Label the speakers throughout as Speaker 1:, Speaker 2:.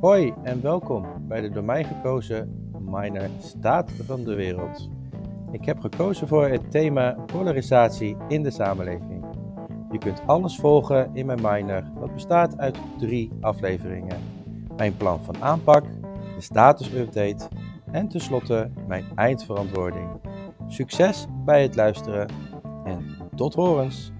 Speaker 1: Hoi en welkom bij de door mij gekozen Minor Staat van de Wereld. Ik heb gekozen voor het thema polarisatie in de samenleving. Je kunt alles volgen in mijn minor, dat bestaat uit drie afleveringen. Mijn plan van aanpak, de status-update en tenslotte mijn eindverantwoording. Succes bij het luisteren en tot horens!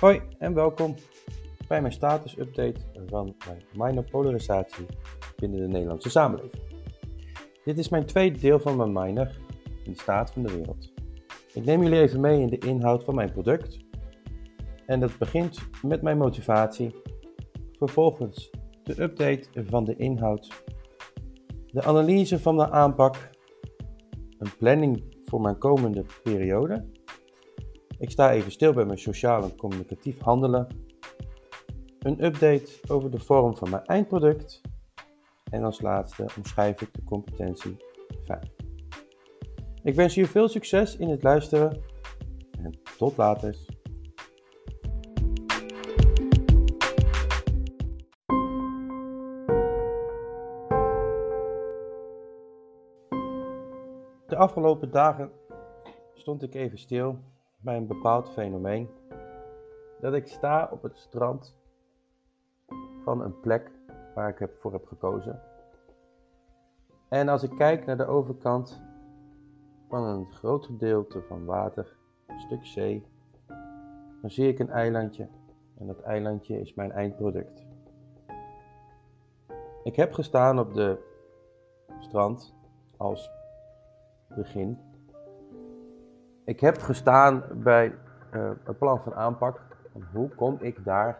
Speaker 1: Hoi en welkom bij mijn status update van mijn polarisatie binnen de Nederlandse samenleving. Dit is mijn tweede deel van mijn minor in de staat van de wereld. Ik neem jullie even mee in de inhoud van mijn product. En dat begint met mijn motivatie, vervolgens de update van de inhoud, de analyse van de aanpak, een planning voor mijn komende periode ik sta even stil bij mijn sociaal en communicatief handelen. Een update over de vorm van mijn eindproduct. En als laatste omschrijf ik de competentie 5. Ik wens jullie veel succes in het luisteren en tot later. De afgelopen dagen stond ik even stil bij een bepaald fenomeen dat ik sta op het strand van een plek waar ik heb voor heb gekozen. En als ik kijk naar de overkant van een groot gedeelte van water, een stuk zee, dan zie ik een eilandje. En dat eilandje is mijn eindproduct. Ik heb gestaan op de strand als begin ik heb gestaan bij uh, een plan van aanpak. hoe kom ik daar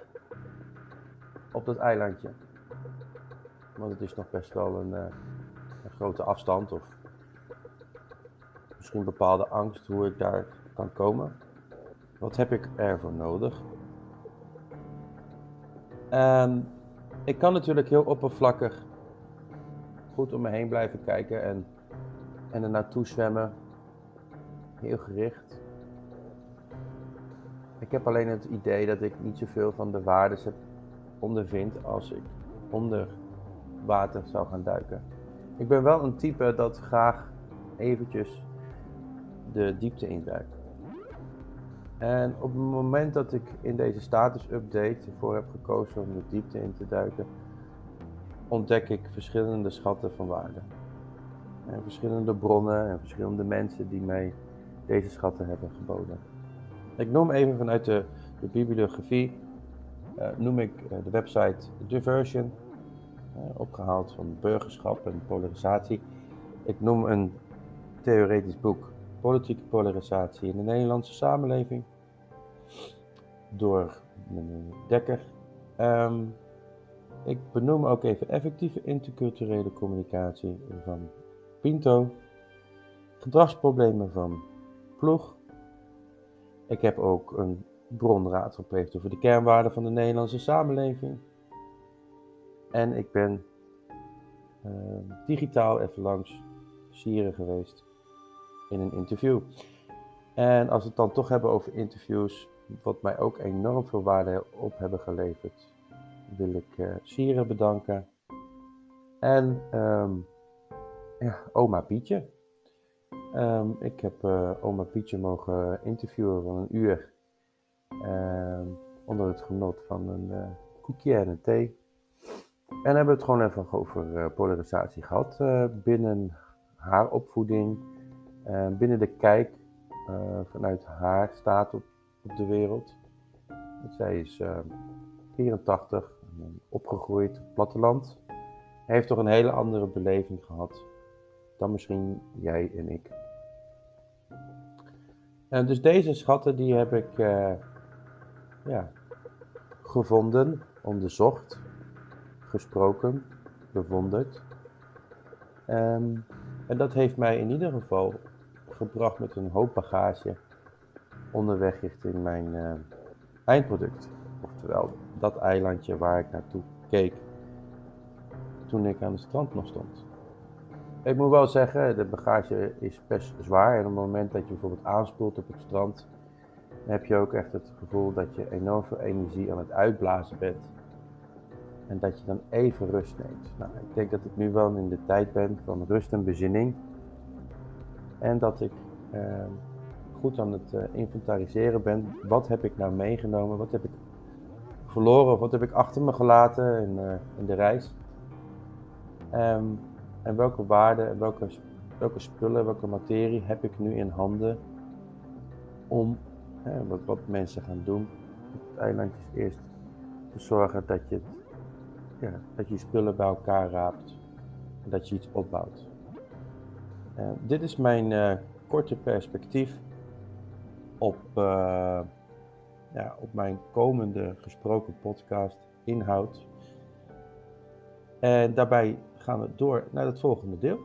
Speaker 1: op dat eilandje? Want het is nog best wel een, uh, een grote afstand of misschien bepaalde angst hoe ik daar kan komen. Wat heb ik ervoor nodig? En ik kan natuurlijk heel oppervlakkig goed om me heen blijven kijken en, en er naartoe zwemmen heel gericht. Ik heb alleen het idee dat ik niet zoveel van de waardes heb ondervind als ik onder water zou gaan duiken. Ik ben wel een type dat graag eventjes de diepte induikt. En op het moment dat ik in deze status update ervoor heb gekozen om de diepte in te duiken, ontdek ik verschillende schatten van waarde. En verschillende bronnen en verschillende mensen die mij deze schatten hebben geboden. Ik noem even vanuit de, bibliografie, uh, noem ik uh, de website Diversion, uh, opgehaald van burgerschap en polarisatie. Ik noem een theoretisch boek, Politieke polarisatie in de Nederlandse samenleving, door meneer Dekker. Um, ik benoem ook even effectieve interculturele communicatie van Pinto, gedragsproblemen van ploeg. Ik heb ook een bronraad gepleegd over de kernwaarden van de Nederlandse samenleving. En ik ben uh, digitaal even langs Sieren geweest in een interview. En als we het dan toch hebben over interviews, wat mij ook enorm veel waarde op hebben geleverd, wil ik uh, Sieren bedanken. En um, ja, oma Pietje. Um, ik heb uh, oma Pietje mogen interviewen van een uur. Uh, onder het genot van een uh, koekje en een thee. En hebben het gewoon even over eh, polarisatie gehad binnen haar opvoeding. binnen de kijk vanuit haar staat op, op de wereld. Zij is 84, opgegroeid op het platteland. Hij heeft toch een hele andere beleving gehad dan misschien jij en ik. En dus deze schatten die heb ik uh, ja, gevonden, onderzocht, gesproken, bewonderd. Um, en dat heeft mij in ieder geval gebracht met een hoop bagage onderweg richting mijn uh, eindproduct. Oftewel dat eilandje waar ik naartoe keek toen ik aan de strand nog stond. Ik moet wel zeggen, de bagage is best zwaar. En op het moment dat je bijvoorbeeld aanspoelt op het strand, heb je ook echt het gevoel dat je enorm veel energie aan het uitblazen bent. En dat je dan even rust neemt. Nou, ik denk dat ik nu wel in de tijd ben van rust en bezinning. En dat ik eh, goed aan het uh, inventariseren ben. Wat heb ik nou meegenomen? Wat heb ik verloren? Of wat heb ik achter me gelaten in, uh, in de reis? Um, en welke waarden, welke, welke spullen, welke materie heb ik nu in handen om hè, wat, wat mensen gaan doen het eiland is eerst te zorgen dat je, ja, dat je spullen bij elkaar raapt en dat je iets opbouwt. Uh, dit is mijn uh, korte perspectief op, uh, ja, op mijn komende gesproken podcast inhoud. En daarbij gaan we door naar het volgende deel.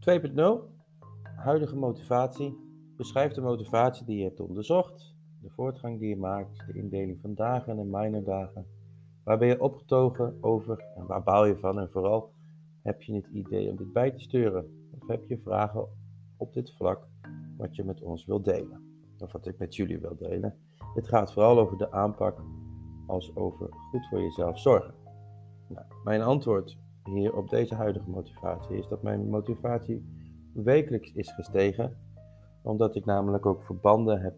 Speaker 1: ...2.0, huidige motivatie. Beschrijf de motivatie die je hebt onderzocht, de voortgang die je maakt, de indeling van dagen en minor dagen. Waar ben je opgetogen over en waar bouw je van? En vooral heb je het idee om dit bij te sturen? Heb je vragen op dit vlak wat je met ons wilt delen? Of wat ik met jullie wil delen? Dit gaat vooral over de aanpak als over goed voor jezelf zorgen. Nou, mijn antwoord hier op deze huidige motivatie is dat mijn motivatie wekelijks is gestegen, omdat ik namelijk ook verbanden heb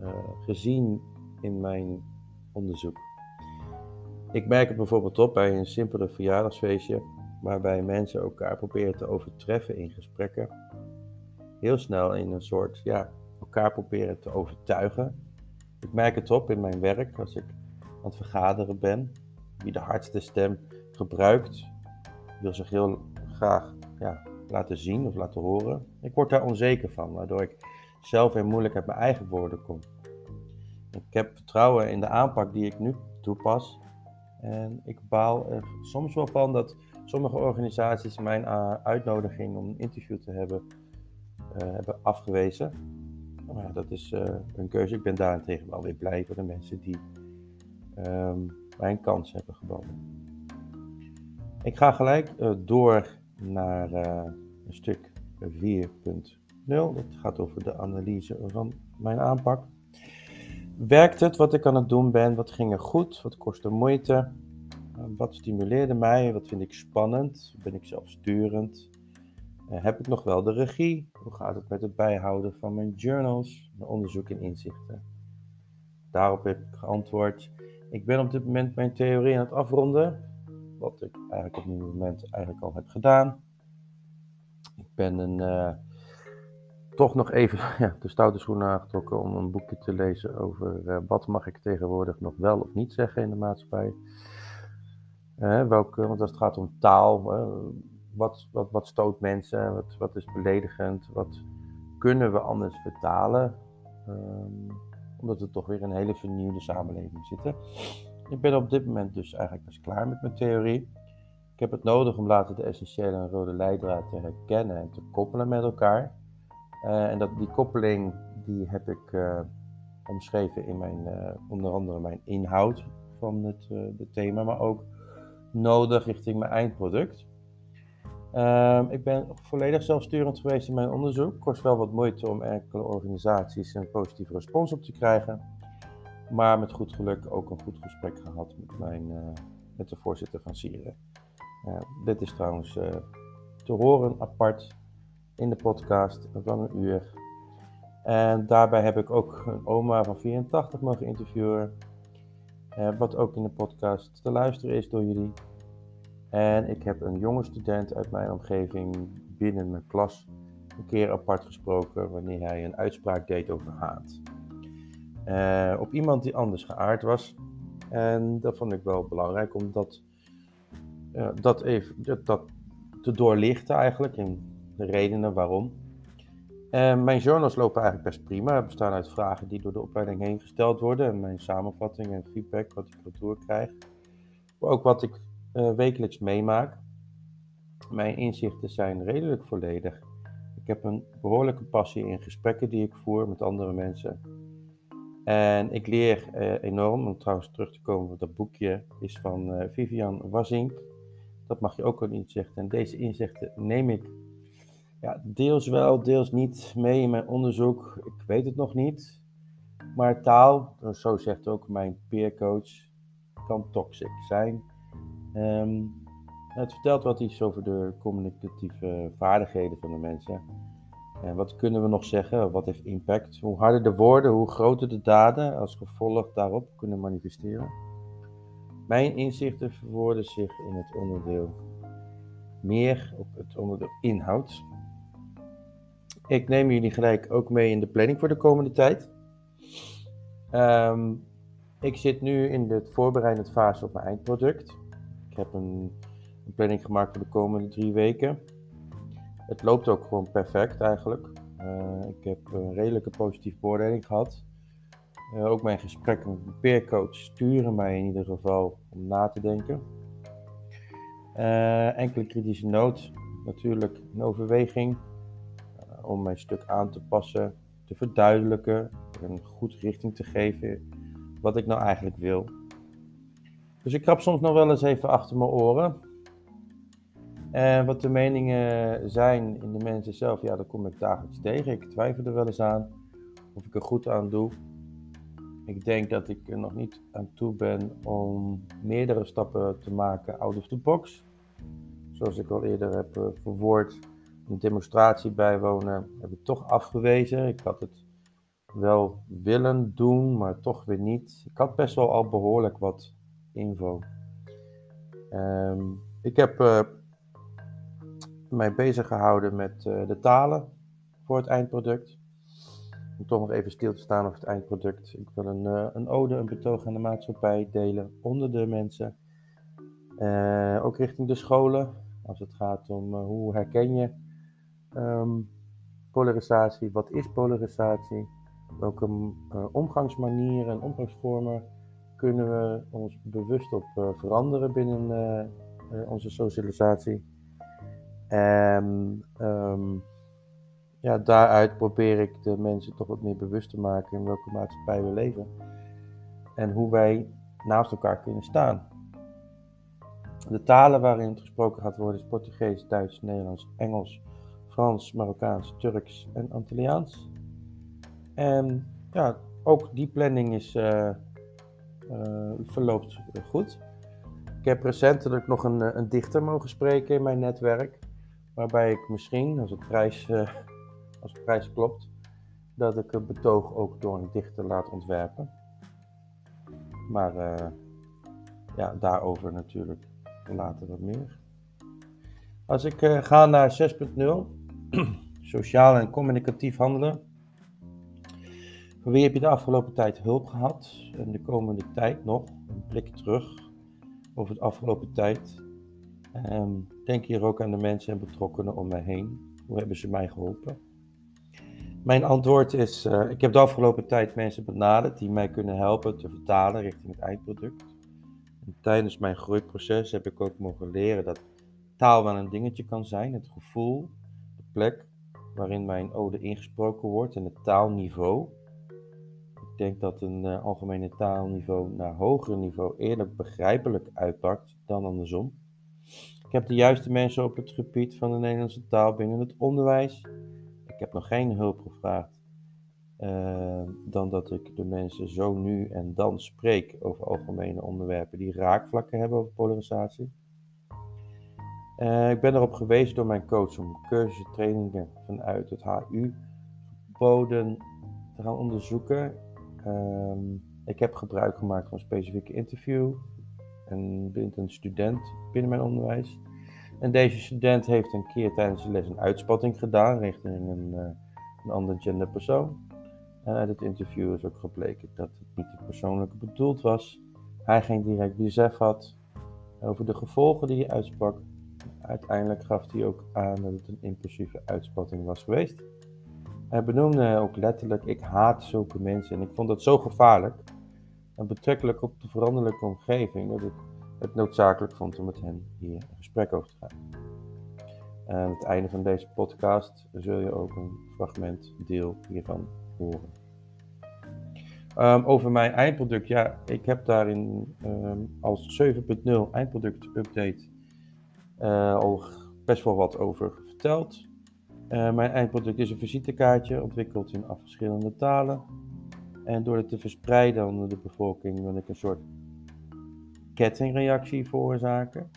Speaker 1: uh, gezien in mijn onderzoek. Ik merk het bijvoorbeeld op bij een simpele verjaardagsfeestje waarbij mensen elkaar proberen te overtreffen in gesprekken. Heel snel in een soort, ja, elkaar proberen te overtuigen. Ik merk het op in mijn werk als ik aan het vergaderen ben. Wie de hardste stem gebruikt, wil zich heel graag ja, laten zien of laten horen. Ik word daar onzeker van, waardoor ik zelf weer moeilijk uit mijn eigen woorden kom. Ik heb vertrouwen in de aanpak die ik nu toepas. En ik baal er soms wel van dat sommige organisaties mijn uh, uitnodiging om een interview te hebben, uh, hebben afgewezen. Maar ja, dat is uh, een keuze. Ik ben daarentegen wel weer blij voor de mensen die um, mij een kans hebben geboden. Ik ga gelijk door naar een stuk 4.0. Dat gaat over de analyse van mijn aanpak. Werkt het wat ik aan het doen ben? Wat ging er goed? Wat kostte moeite? Wat stimuleerde mij? Wat vind ik spannend? Ben ik zelfsturend? Uh, heb ik nog wel de regie? Hoe gaat het met het bijhouden van mijn journals, mijn onderzoek en inzichten? Daarop heb ik geantwoord: Ik ben op dit moment mijn theorie aan het afronden, wat ik eigenlijk op dit moment eigenlijk al heb gedaan. Ik ben een, uh, toch nog even ja, de stoute schoenen aangetrokken om een boekje te lezen over wat mag ik tegenwoordig nog wel of niet zeggen in de maatschappij. Want als het gaat om taal, wat, wat, wat stoot mensen, wat, wat is beledigend, wat kunnen we anders vertalen, um, omdat we toch weer in een hele vernieuwde samenleving zitten. Ik ben op dit moment dus eigenlijk best klaar met mijn theorie. Ik heb het nodig om later de essentiële en rode leidraad te herkennen en te koppelen met elkaar. Uh, en dat, die koppeling die heb ik uh, omschreven in mijn, uh, onder andere mijn inhoud van het, het thema, maar ook nodig richting mijn eindproduct. Uh, ik ben volledig zelfsturend geweest in mijn onderzoek. Kost wel wat moeite om enkele organisaties een positieve respons op te krijgen. Maar met goed geluk ook een goed gesprek gehad met, mijn, uh, met de voorzitter van Sieren. Uh, dit is trouwens eh, te horen apart in de podcast van een uur. En daarbij heb ik ook een oma van 84 mogen interviewen. Uh, wat ook in de podcast te luisteren is door jullie. En ik heb een jonge student uit mijn omgeving binnen mijn klas een keer apart gesproken wanneer hij een uitspraak deed over haat. Uh, op iemand die anders geaard was. En dat vond ik wel belangrijk om dat, uh, dat, even, dat, dat te doorlichten eigenlijk en de redenen waarom. Uh, mijn journals lopen eigenlijk best prima. Bestaan uit vragen die door de opleiding heen gesteld worden. En mijn samenvatting en feedback wat ik retour krijg. Maar ook wat ik uh, wekelijks meemaak. Mijn inzichten zijn redelijk volledig. Ik heb een behoorlijke passie in gesprekken die ik voer met andere mensen. En ik leer uh, enorm, om trouwens terug te komen op dat boekje, is van Vivian Wazink. Dat mag je ook wel inzichten. En deze inzichten neem ik ja, deels wel, deels niet mee in mijn onderzoek. Ik weet het nog niet. Maar taal, zo zegt ook mijn peercoach, kan toxic zijn. Um, het vertelt wat iets over de communicatieve vaardigheden van de mensen. En wat kunnen we nog zeggen? Wat heeft impact? Hoe harder de woorden, hoe groter de daden als gevolg daarop kunnen manifesteren. Mijn inzichten verwoorden zich in het onderdeel meer op het onderdeel inhoud. Ik neem jullie gelijk ook mee in de planning voor de komende tijd. Um, ik zit nu in de voorbereidende fase op mijn eindproduct. Ik heb een, planning gemaakt voor de komende drie weken. Het loopt ook gewoon perfect eigenlijk. Uh, ik heb een redelijke positieve beoordeling gehad. Uh, ook mijn gesprekken met mijn peercoach sturen mij in ieder geval om na te denken. Uh, enkele kritische noot, natuurlijk een overweging om mijn stuk aan te passen, te verduidelijken, een goed richting te geven wat ik nou eigenlijk wil. Dus ik krap soms nog wel eens even achter mijn oren. En wat de meningen zijn in de mensen zelf, ja, daar kom ik dagelijks tegen. Ik twijfel er wel eens aan of ik er goed aan doe. Ik denk dat ik er nog niet aan toe ben om meerdere stappen te maken out of the box. Zoals ik al eerder heb uh, verwoord, een demonstratie bijwonen heb ik toch afgewezen. Ik had het wel willen doen, maar toch weer niet. Ik had best wel al behoorlijk wat info. Um, ik heb uh, mij bezig gehouden met uh, de talen voor het eindproduct. Om toch nog even stil te staan over het eindproduct. Ik wil een, uh, een ode, een betoog aan de maatschappij delen onder de mensen. ook richting de scholen, als het gaat om hoe herken je um, polarisatie, wat is polarisatie? welke uh, omgangsmanieren en omgangsvormen kunnen we ons bewust op uh, veranderen binnen uh, onze socialisatie. En um, ja, daaruit probeer ik de mensen toch wat meer bewust te maken in welke maatschappij we leven. En hoe wij naast elkaar kunnen staan. De talen waarin het gesproken gaat worden is Portugees, Duits, Nederlands, Engels, Frans, Marokkaans, Turks en Antilliaans. En ja, ook die planning is, uh, uh, verloopt goed. Ik heb recentelijk nog een, eh, een dichter mogen spreken in mijn netwerk. Waarbij ik misschien, als, het prijs, als de prijs klopt, dat ik een betoog ook door een dichter laat ontwerpen. Maar ja, daarover natuurlijk later wat meer. Als ik ga naar 6.0, sociaal en communicatief handelen voor wie heb je de afgelopen tijd hulp gehad en de komende tijd nog? Een blik terug over de afgelopen tijd. Um, denk hier ook aan de mensen en betrokkenen om mij heen. Hoe hebben ze mij geholpen? Mijn antwoord is: uh, ik heb de afgelopen tijd mensen benaderd die mij kunnen helpen te vertalen richting het eindproduct. En tijdens mijn groeiproces heb ik ook mogen leren dat taal wel een dingetje kan zijn. Het gevoel, plek waarin mijn ode ingesproken wordt en het taalniveau ik denk dat een uh, algemene taalniveau naar hoger niveau eerder begrijpelijk uitpakt dan andersom. Ik heb de juiste mensen op het gebied van de Nederlandse taal binnen het onderwijs. Ik heb nog geen hulp gevraagd uh, dan dat ik de mensen zo nu en dan spreek over algemene onderwerpen die raakvlakken hebben over polarisatie. Uh, ik ben erop gewezen door mijn coach om cursussen, trainingen vanuit het HU verboden te gaan onderzoeken Um, ik heb gebruik gemaakt van een specifieke interview. En binnen een student binnen mijn onderwijs. En deze student heeft een keer tijdens de les een uitspatting gedaan richting een, uh, een ander genderpersoon. En uit het interview is ook gebleken dat het niet persoonlijk bedoeld was. Hij geen direct besef had over de gevolgen die hij uitsprak. Uiteindelijk gaf hij ook aan dat het een impulsieve uitspatting was geweest. Hij benoemde ook letterlijk: Ik haat zulke mensen. En ik vond dat zo gevaarlijk en betrekkelijk op de veranderlijke omgeving dat ik het noodzakelijk vond om met hen hier een gesprek over te gaan. Aan het einde van deze podcast zul je ook een fragment deel hiervan horen. Um, over mijn eindproduct, ja, ik heb daarin um, als 7.0 eindproduct update al best wel wat over verteld. Uh, mijn eindproduct is een visitekaartje, ontwikkeld in verschillende talen. En door het te verspreiden onder de bevolking wil ik een soort kettingreactie veroorzaken.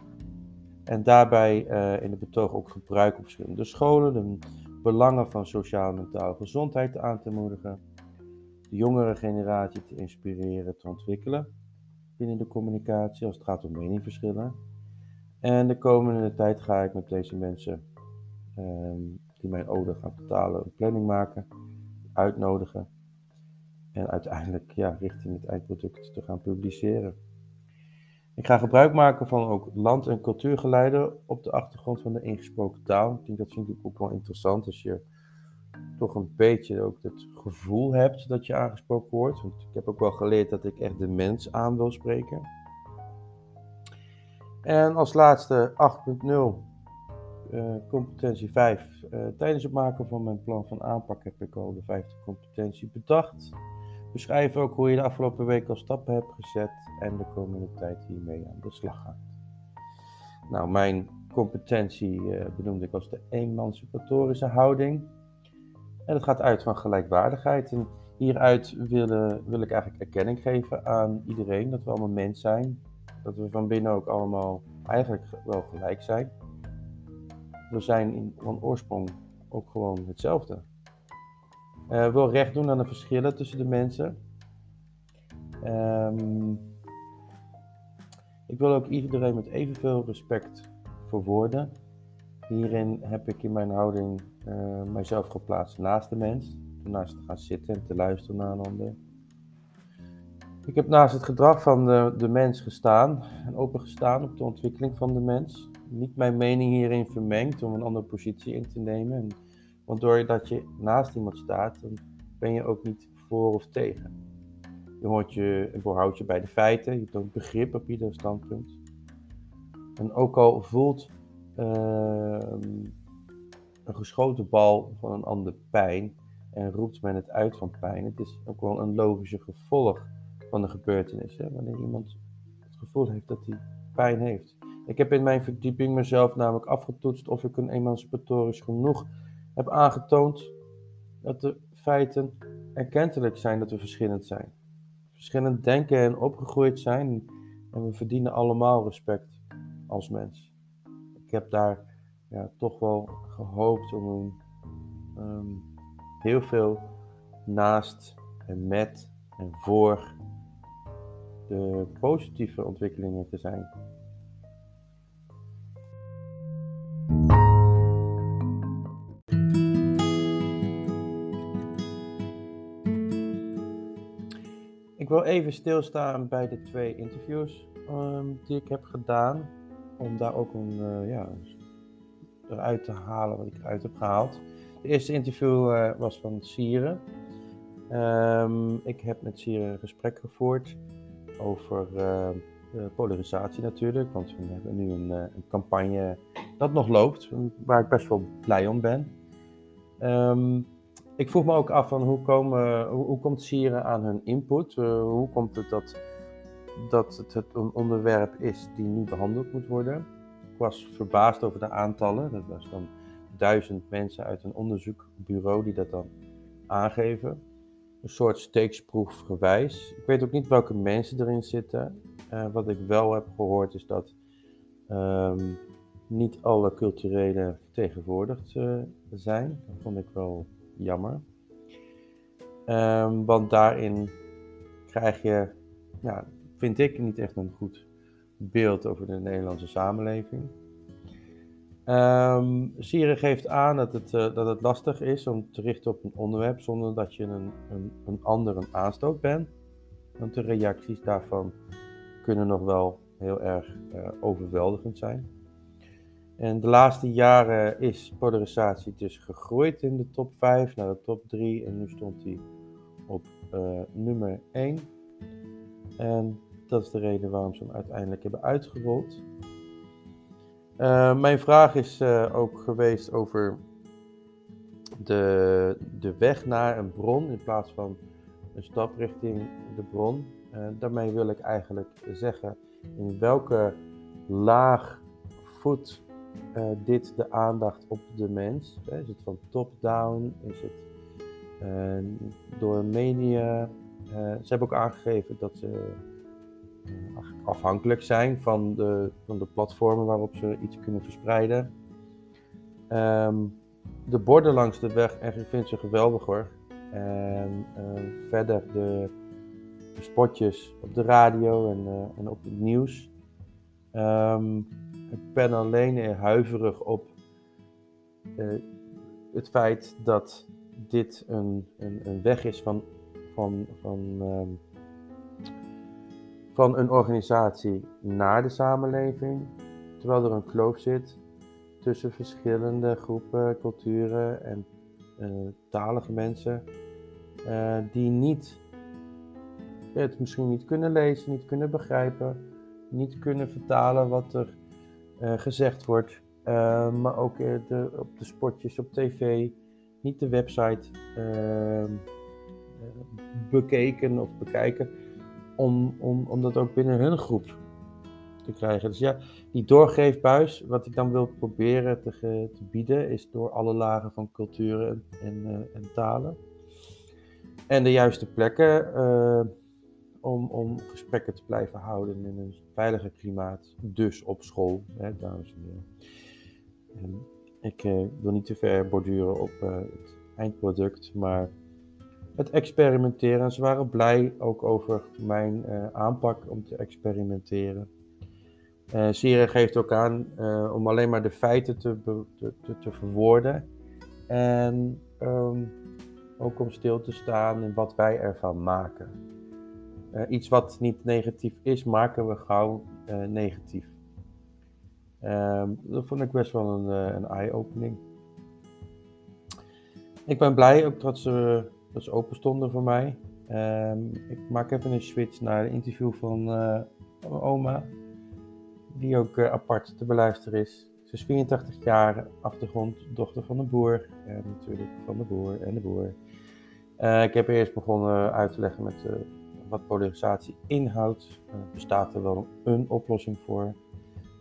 Speaker 1: En daarbij uh, in het betoog ook gebruik op verschillende scholen, de belangen van sociaal en mentale gezondheid aan te moedigen, de jongere generatie te inspireren, te ontwikkelen binnen de communicatie als het gaat om meningsverschillen. En de komende tijd ga ik met deze mensen um, die mijn ode gaan betalen een planning maken, uitnodigen en uiteindelijk ja, richting het eindproduct te gaan publiceren. Ik ga gebruik maken van ook land- en cultuurgeluiden op de achtergrond van de ingesproken taal. Ik denk dat vind ik ook wel interessant als je toch een beetje ook het gevoel hebt dat je aangesproken wordt. Want ik heb ook wel geleerd dat ik echt de mens aan wil spreken. En als laatste 8.0, uh, competentie 5. Uh, tijdens het maken van mijn plan van aanpak heb ik al de vijfde competentie bedacht. Beschrijf ook hoe je de afgelopen week al stappen hebt gezet en de komende tijd hiermee aan de slag gaat. Nou, mijn competentie uh, benoemde ik als de emancipatorische houding. En dat gaat uit van gelijkwaardigheid. En hieruit wil, wil ik eigenlijk erkenning geven aan iedereen dat we allemaal mens zijn. Dat we van binnen ook allemaal eigenlijk wel gelijk zijn. We zijn in, van oorsprong ook gewoon hetzelfde. Uh, wil recht doen aan de verschillen tussen de mensen. Um, ik wil ook iedereen met evenveel respect voor woorden. Hierin heb ik in mijn houding uh, mijzelf geplaatst naast de mens. Naast te gaan zitten en te luisteren naar een ander. Ik heb naast het gedrag van de, de mens gestaan en opengestaan op de ontwikkeling van de mens. Niet mijn mening hierin vermengd om een andere positie in te nemen. En, want doordat je naast iemand staat, dan ben je ook niet voor of tegen. Je hoort je en houdt je bij de feiten, je toont begrip op ieder standpunt. En ook al voelt uh, een geschoten bal van een ander pijn en roept men het uit van pijn, het is ook wel een logische gevolg van de gebeurtenis. Hè? Wanneer iemand het gevoel heeft dat hij pijn heeft. Ik heb in mijn verdieping mezelf namelijk afgetoetst of ik een emancipatorisch genoeg heb aangetoond dat de feiten erkentelijk zijn dat we verschillend zijn. Verschillend denken en opgegroeid zijn en we verdienen allemaal respect als mens. Ik heb daar ja, toch wel gehoopt om een, um, heel veel naast en met en voor de positieve ontwikkelingen te zijn. Ik wil even stilstaan bij de twee interviews um, die ik heb gedaan. Om daar ook een, uh, ja, eruit te halen wat ik eruit heb gehaald. De eerste interview uh, was van Sieren. Um, ik heb met Sieren een gesprek gevoerd over uh, polarisatie natuurlijk. Want we hebben nu een, een, campagne dat nog loopt, waar ik best wel blij om ben. Um, ik vroeg me ook af van hoe, komen, hoe, komt Sieren aan hun input? Hoe komt het dat, dat het, het een onderwerp is die nu behandeld moet worden? Ik was verbaasd over de aantallen. Dat was dan duizend mensen uit een onderzoekbureau die dat dan aangeven. Een soort steeksproefgewijs. Ik weet ook niet welke mensen erin zitten. Uh, wat ik wel heb gehoord is dat um, niet alle culturele vertegenwoordigd uh, zijn. Dat vond ik wel jammer. Um, want daarin krijg je, ja, vind ik, niet echt een goed beeld over de Nederlandse samenleving. Um, Sire geeft aan dat het, uh, dat het lastig is om te richten op een onderwerp zonder dat je een, een, een ander een aanstoot bent. Want de reacties daarvan kunnen nog wel heel erg uh, overweldigend zijn. En de laatste jaren is polarisatie dus gegroeid in de top 5 naar de top 3 en nu stond hij op uh, nummer 1. En dat is de reden waarom ze hem uiteindelijk hebben uitgerold. Uh, mijn vraag is uh, ook geweest over de, de weg naar een bron in plaats van een stap richting de bron. Uh, daarmee wil ik eigenlijk zeggen in welke laag voedt dit de aandacht op de mens. Is het van top-down? Is het door media? ze hebben ook aangegeven dat ze afhankelijk zijn van de, van de platformen waarop ze iets kunnen verspreiden. Ehm, de borden langs de weg, en ik vind ze geweldig hoor. En uh, verder de, spotjes op de radio en, uh, en op het nieuws. Um, ik ben alleen huiverig op uh, het feit dat dit een, een, een weg is van, van, van um, van een organisatie naar de samenleving, terwijl er een kloof zit tussen verschillende groepen, culturen en uh, talige mensen, uh, die niet het misschien niet kunnen lezen, niet kunnen begrijpen, niet kunnen vertalen wat er uh, gezegd wordt, maar ook de, op de spotjes op tv, niet de website bekeken of bekijken om, om, dat ook binnen hun groep te krijgen. Dus ja, die doorgeefbuis, wat ik dan wil proberen te, te bieden, is door alle lagen van culturen en, en talen. En de juiste plekken uh, om, om gesprekken te blijven houden in een veiliger klimaat. Dus op school, hè, dames en heren. En ik uh, wil niet te ver borduren op het eindproduct, maar het experimenteren. Ze waren blij ook over mijn uh, aanpak om te experimenteren. Uh, Sire geeft ook aan uh, om alleen maar de feiten te, te, te, verwoorden. En um, ook om stil te staan in wat wij ervan maken. iets wat niet negatief is, maken we gauw negatief. Um, dat vond ik best wel een, een eye-opening. Ik ben blij ook dat ze dat is open stonden voor mij. Um, ik maak even een switch naar een interview van, uh, van oma, die ook uh, apart te beluisteren is. Ze is 84 jaar, achtergrond, dochter van de boer. En natuurlijk van de boer en de boer. Uh, ik heb eerst begonnen uit te leggen met wat polarisatie inhoudt. bestaat er wel een oplossing voor?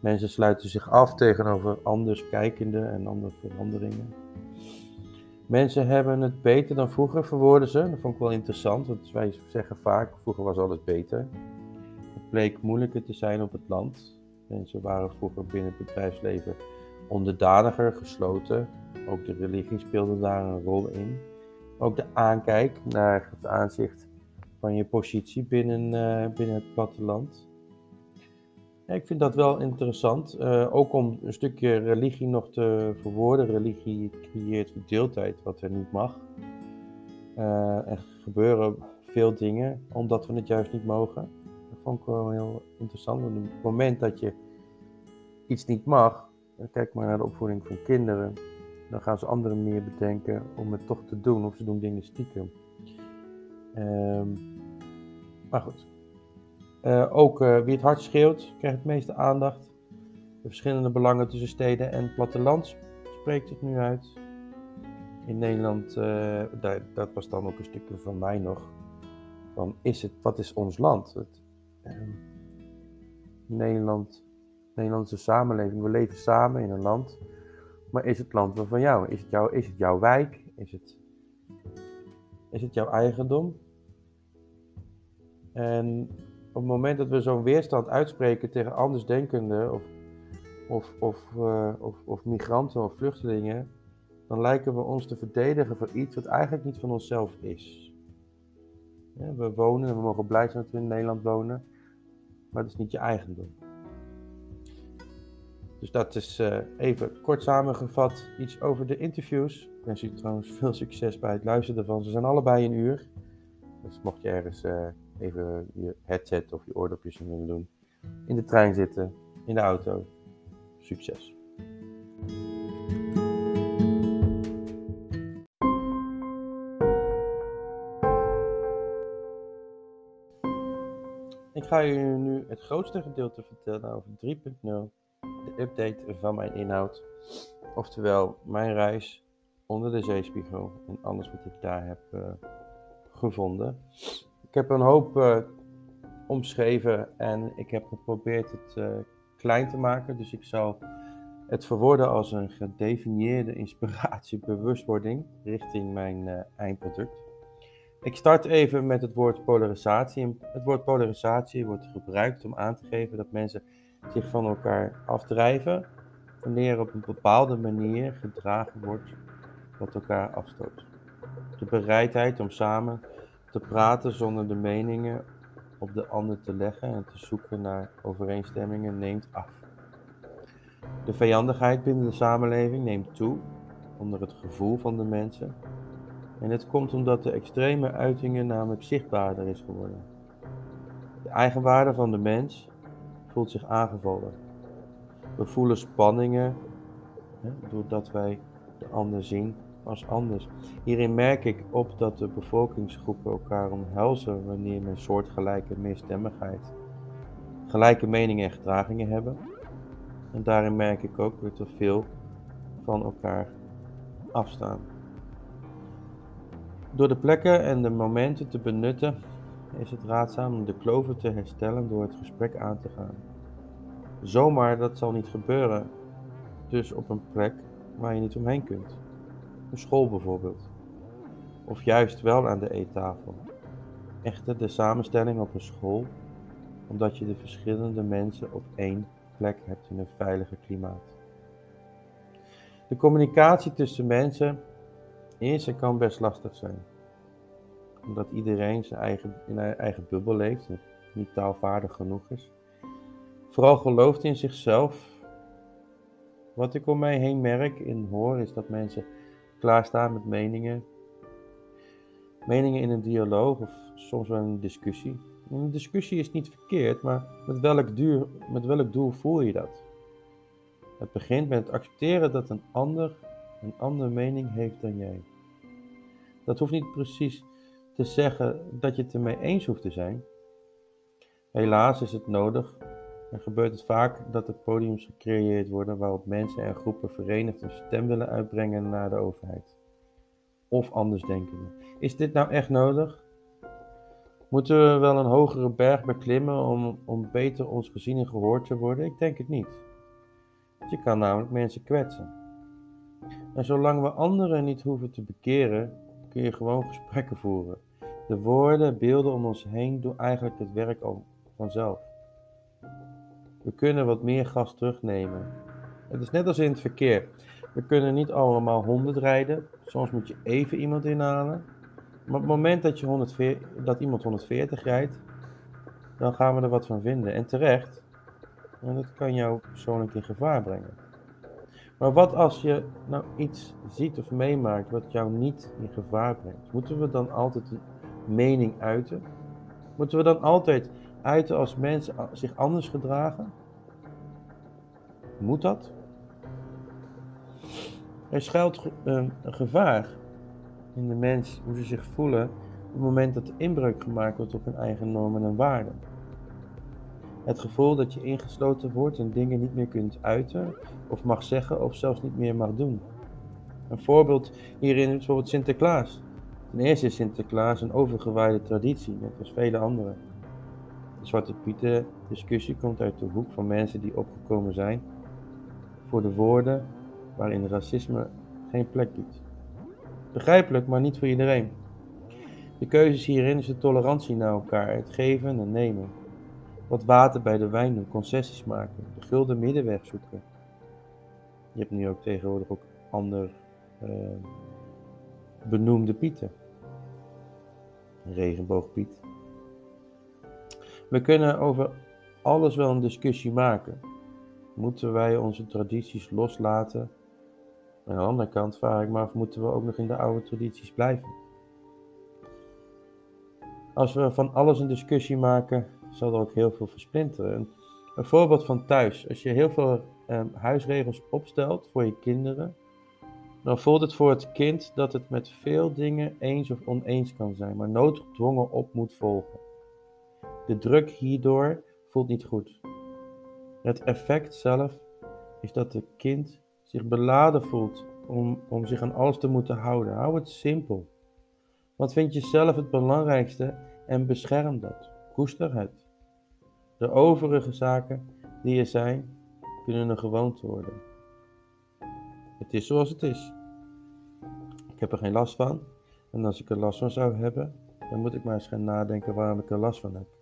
Speaker 1: Mensen sluiten zich af tegenover anders kijkende en andere veranderingen. Mensen hebben het beter dan vroeger, verwoorden ze. Dat vond ik wel interessant, want wij zeggen vaak, vroeger was alles beter. Het bleek moeilijker te zijn op het land. Mensen waren vroeger binnen het bedrijfsleven onderdaniger, gesloten. Ook de religie speelde daar een rol in. Ook de aankijk naar het aanzicht van je positie binnen, uh, binnen het platteland. Ja, ik vind dat wel interessant. Uh, ook om een stukje religie nog te verwoorden. Religie creëert verdeeldheid, wat er niet mag. Uh, er gebeuren veel dingen omdat we het juist niet mogen. Dat vond ik wel heel interessant. Want op het moment dat je iets niet mag, kijk maar naar de opvoeding van kinderen, dan gaan ze andere manieren bedenken om het toch te doen, of ze doen dingen stiekem. Um, maar goed, uh, ook uh, wie het hard schreeuwt, krijgt het meeste aandacht. De verschillende belangen tussen steden en platteland spreekt het nu uit. In Nederland, uh, dat, dat was dan ook een stukje van mij nog. Van is het, wat is ons land? Het, ehm, Nederland, Nederlandse samenleving, we leven samen in een land. Maar is het land wel van jou? Is het, jou, is het jouw wijk? Is het, is het jouw eigendom? En op het moment dat we zo'n weerstand uitspreken tegen andersdenkenden of, of, of, uh, of, of migranten of vluchtelingen, dan lijken we ons te verdedigen voor iets wat eigenlijk niet van onszelf is. Ja, we wonen en we mogen blij zijn dat we in Nederland wonen, maar het is niet je eigendom. Dus dat is uh, even kort samengevat iets over de interviews. Ik wens u trouwens veel succes bij het luisteren ervan. Ze zijn allebei een uur. Dus mocht je ergens uh, even je headset of je oordopjes in willen doen. In de trein zitten, in de auto. Succes! Ik ga je nu het grootste gedeelte vertellen over 3.0 de update van mijn inhoud. Oftewel mijn reis onder de zeespiegel en alles wat ik daar heb uh, gevonden. Ik heb een hoop uh, omschreven en ik heb geprobeerd het uh, klein te maken. Dus ik zal het verwoorden als een gedefinieerde inspiratie, bewustwording richting mijn eindproduct. Ik start even met het woord polarisatie. Het woord polarisatie wordt gebruikt om aan te geven dat mensen zich van elkaar afdrijven wanneer op een bepaalde manier gedragen wordt wat elkaar afstoot. De bereidheid om samen te praten zonder de meningen op de ander te leggen en te zoeken naar overeenstemmingen neemt af. De vijandigheid binnen de samenleving neemt toe onder het gevoel van de mensen en het komt omdat de extreme uitingen namelijk zichtbaarder is geworden. De eigenwaarde van de mens voelt zich aangevallen. We voelen spanningen hè, doordat wij de ander zien als anders. Hierin merk ik op dat de bevolkingsgroepen elkaar omhelzen wanneer men soortgelijke meerstemmigheid, gelijke meningen en gedragingen hebben. En daarin merk ik ook dat we veel van elkaar afstaan. Door de plekken en de momenten te benutten is het raadzaam om de kloven te herstellen door het gesprek aan te gaan. Zomaar, dat zal niet gebeuren. Dus op een plek waar je niet omheen kunt. School bijvoorbeeld. Of juist wel aan de eettafel. Echter de samenstelling op een school, omdat je de verschillende mensen op één plek hebt in een veilige klimaat. De communicatie tussen mensen is en kan best lastig zijn. Omdat iedereen zijn eigen, in een eigen bubbel leeft en niet taalvaardig genoeg is. Vooral gelooft in zichzelf. Wat ik om mij heen merk en hoor is dat mensen klaarstaan met meningen. Meningen in een dialoog of soms wel een discussie. Een discussie is niet verkeerd, maar met welk, met welk doel voel je dat? Het begint met het accepteren dat een ander een andere mening heeft dan jij. Dat hoeft niet precies te zeggen dat je het ermee eens hoeft te zijn. Helaas is het nodig gebeurt het vaak dat er podiums gecreëerd worden waarop mensen en groepen verenigd een stem willen uitbrengen naar de overheid. Of anders denken. Is dit nou echt nodig? Moeten we wel een hogere berg beklimmen om, om beter ons gezien en gehoord te worden? Ik denk het niet. Je kan namelijk mensen kwetsen. En zolang we anderen niet hoeven te bekeren, kun je gewoon gesprekken voeren. De woorden, beelden om ons heen doen eigenlijk het werk al vanzelf. We kunnen wat meer gas terugnemen. Het is net als in het verkeer. We kunnen niet allemaal 100 rijden. Soms moet je even iemand inhalen. Maar op het moment dat, je 140, dat iemand 140 rijdt, dan gaan we er wat van vinden. En terecht, want dat kan jou persoonlijk in gevaar brengen. Maar wat als je nou iets ziet of meemaakt wat jou niet in gevaar brengt? Moeten we dan altijd een mening uiten? Moeten we dan altijd uiten als mensen zich anders gedragen? Moet dat? Er schuilt een gevaar in de mens, hoe ze zich voelen op het moment dat er inbreuk gemaakt wordt op hun eigen normen en waarden. Het gevoel dat je ingesloten wordt en dingen niet meer kunt uiten, of mag zeggen, of zelfs niet meer mag doen. Een voorbeeld hierin is bijvoorbeeld Sinterklaas. Ten eerste is Sinterklaas een overgewaaide traditie, net als vele andere. De Zwarte Pieten discussie komt uit de hoek van mensen die opgekomen zijn voor de woorden waarin racisme geen plek biedt. Begrijpelijk, maar niet voor iedereen. De keuzes hierin is de tolerantie naar elkaar, het geven en nemen. Wat water bij de wijn doen, concessies maken, de gulden middenweg zoeken. Je hebt nu ook tegenwoordig ook ander uh, benoemde Pieten. Regenboogpiet. We kunnen over alles wel een discussie maken. Moeten wij onze tradities loslaten? Aan de andere kant vraag ik me af, moeten we ook nog in de oude tradities blijven? Als we van alles een discussie maken, zal er ook heel veel versplinteren. Een voorbeeld van thuis. Als je heel veel um, huisregels opstelt voor je kinderen, dan voelt het voor het kind dat het met veel dingen eens of oneens kan zijn, maar noodgedwongen op moet volgen. De druk hierdoor voelt niet goed. Het effect zelf is dat het kind zich beladen voelt om, om zich aan alles te moeten houden. Hou het simpel. Wat vind je zelf het belangrijkste en bescherm dat. Koester het. De overige zaken die er zijn, kunnen een gewoonte worden. Het is zoals het is. Ik heb er geen last van. En als ik er last van zou hebben, dan moet ik maar eens gaan nadenken waarom ik er last van heb.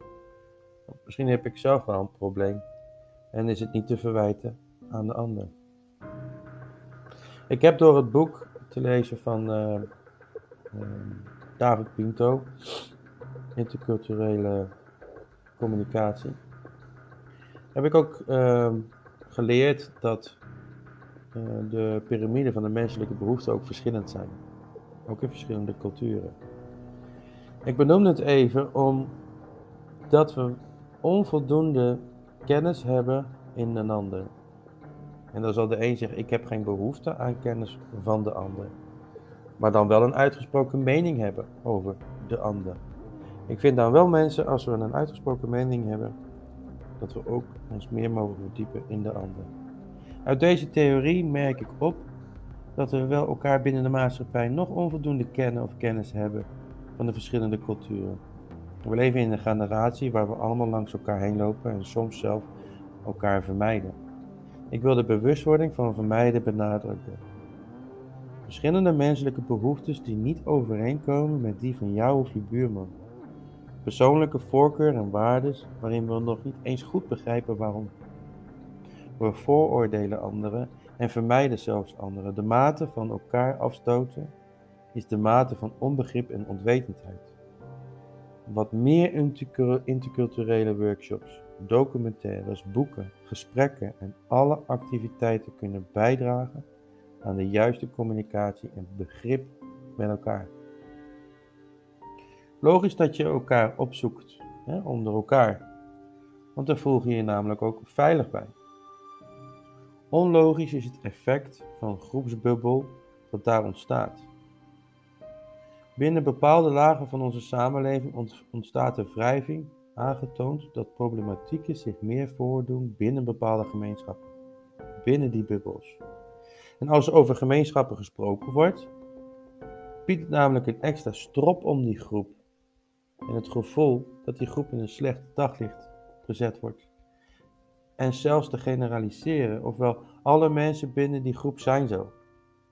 Speaker 1: Misschien heb ik zelf wel een probleem en is het niet te verwijten aan de ander. Ik heb door het boek te lezen van uh, uh, David Pinto, Interculturele Communicatie, heb ik ook uh, geleerd dat uh, de piramide van de menselijke behoeften ook verschillend zijn. Ook in verschillende culturen. Ik benoem het even omdat we onvoldoende kennis hebben in een ander. En dan zal de een zeggen: Ik heb geen behoefte aan kennis van de ander. Maar dan wel een uitgesproken mening hebben over de ander. Ik vind dan wel mensen, als we een uitgesproken mening hebben, dat we ook ons meer mogen verdiepen in de ander. Uit deze theorie merk ik op dat we wel elkaar binnen de maatschappij nog onvoldoende kennen of kennis hebben van de verschillende culturen. We leven in een generatie waar we allemaal langs elkaar heen lopen en soms zelf elkaar vermijden. Ik wil de bewustwording van vermijden benadrukken. Verschillende menselijke behoeftes die niet overeenkomen met die van jou of je buurman. Persoonlijke voorkeur en waarden waarin we nog niet eens goed begrijpen waarom. We vooroordelen anderen en vermijden zelfs anderen. De mate van elkaar afstoten is de mate van onbegrip en onwetendheid. Wat meer interculturele workshops, documentaires, boeken, gesprekken en alle activiteiten kunnen bijdragen aan de juiste communicatie en begrip met elkaar. Logisch dat je elkaar opzoekt hè, onder elkaar, want dan voel je je namelijk ook veilig bij. Onlogisch is het effect van een groepsbubbel dat daar ontstaat. Binnen bepaalde lagen van onze samenleving ontstaat de wrijving, aangetoond dat problematieken zich meer voordoen binnen bepaalde gemeenschappen, binnen die bubbels. En als er over gemeenschappen gesproken wordt, biedt het namelijk een extra strop om die groep en het gevoel dat die groep in een slecht daglicht gezet wordt. En zelfs te generaliseren, ofwel alle mensen binnen die groep zijn zo.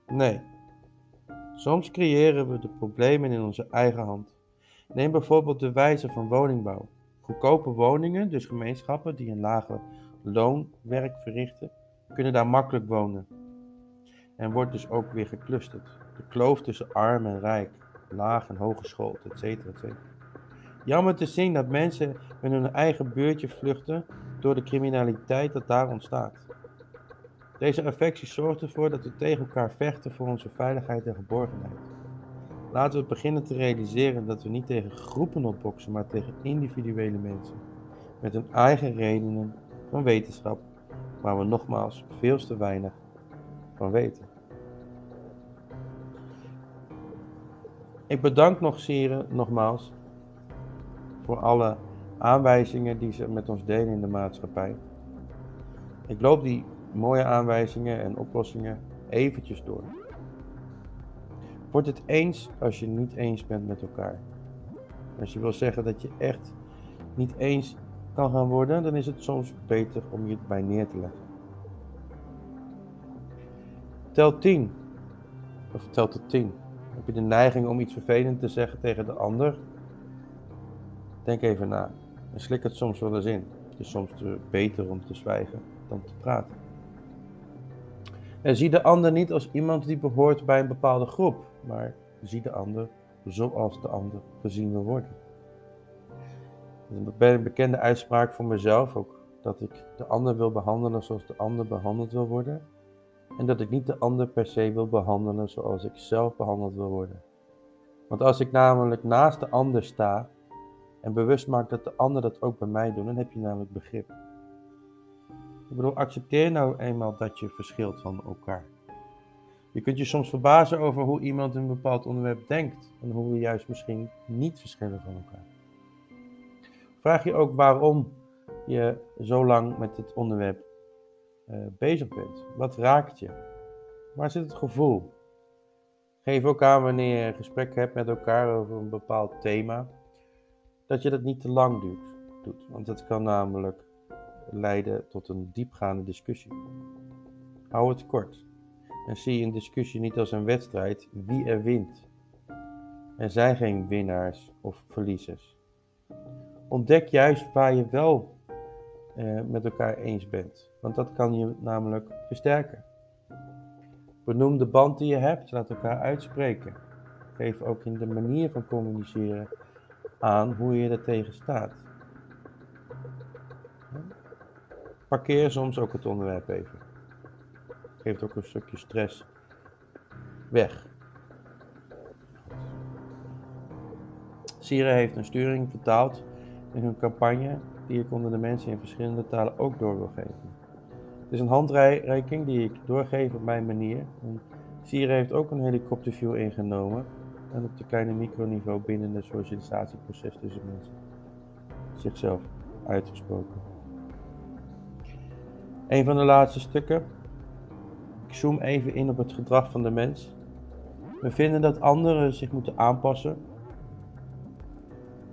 Speaker 1: Nee, Soms creëren we de problemen in onze eigen hand. Neem bijvoorbeeld de wijze van woningbouw. Goedkope woningen, dus gemeenschappen die een lage loonwerk verrichten, kunnen daar makkelijk wonen. En wordt dus ook weer geclusterd. De kloof tussen arm en rijk, laag en hogeschool, etc. etc. Jammer te zien dat mensen in hun eigen buurtje vluchten door de criminaliteit dat daar ontstaat. Deze affectie zorgt ervoor dat we tegen elkaar vechten voor onze veiligheid en geborgenheid. Laten we beginnen te realiseren dat we niet tegen groepen opboksen, maar tegen individuele mensen. Met hun eigen redenen van wetenschap, waar we nogmaals veel te weinig van weten. Ik bedank nog Sieren nogmaals voor alle aanwijzingen die ze met ons delen in de maatschappij. Ik loop die mooie aanwijzingen en oplossingen eventjes door. Word het eens als je niet eens bent met elkaar. Als je wil zeggen dat je echt niet eens kan gaan worden, dan is het soms beter om je het bij neer te leggen. Tel 10. Of tel tot 10. Heb je de neiging om iets vervelend te zeggen tegen de ander? Denk even na. En slik het soms wel eens in. Het is soms beter om te zwijgen dan te praten. En zie de ander niet als iemand die behoort bij een bepaalde groep, maar zie de ander zoals de ander gezien wil worden. een bekende uitspraak voor mezelf ook, dat ik de ander wil behandelen zoals de ander behandeld wil worden. En dat ik niet de ander per se wil behandelen zoals ik zelf behandeld wil worden. Want als ik namelijk naast de ander sta en bewust maak dat de ander dat ook bij mij doet, dan heb je namelijk begrip. Ik bedoel, accepteer nou eenmaal dat je verschilt van elkaar. Je kunt je soms verbazen over hoe iemand een bepaald onderwerp denkt en hoe we juist misschien niet verschillen van elkaar. Vraag je ook waarom je zo lang met dit onderwerp eh, bezig bent. Wat raakt je? Waar zit het gevoel? Geef ook aan wanneer je een gesprek hebt met elkaar over een bepaald thema, dat je dat niet te lang doet. Want dat kan namelijk leiden tot een diepgaande discussie. Hou het kort en zie een discussie niet als een wedstrijd wie er wint. Er zijn geen winnaars of verliezers. Ontdek juist waar je wel eh, met elkaar eens bent, want dat kan je namelijk versterken. Benoem de band die je hebt, laat elkaar uitspreken. Geef ook in de manier van communiceren aan hoe je er tegen staat. Parkeer soms ook het onderwerp even. Geeft ook een stukje stress weg. Sire heeft een sturing vertaald in hun campagne die ik onder de mensen in verschillende talen ook door wil geven. Het is een handreiking die ik doorgeef op mijn manier. Sire heeft ook een helikopterview ingenomen en op de kleine microniveau binnen het socialisatieproces tussen mensen zichzelf uitgesproken. Een van de laatste stukken. Ik zoom even in op het gedrag van de mens. We vinden dat anderen zich moeten aanpassen.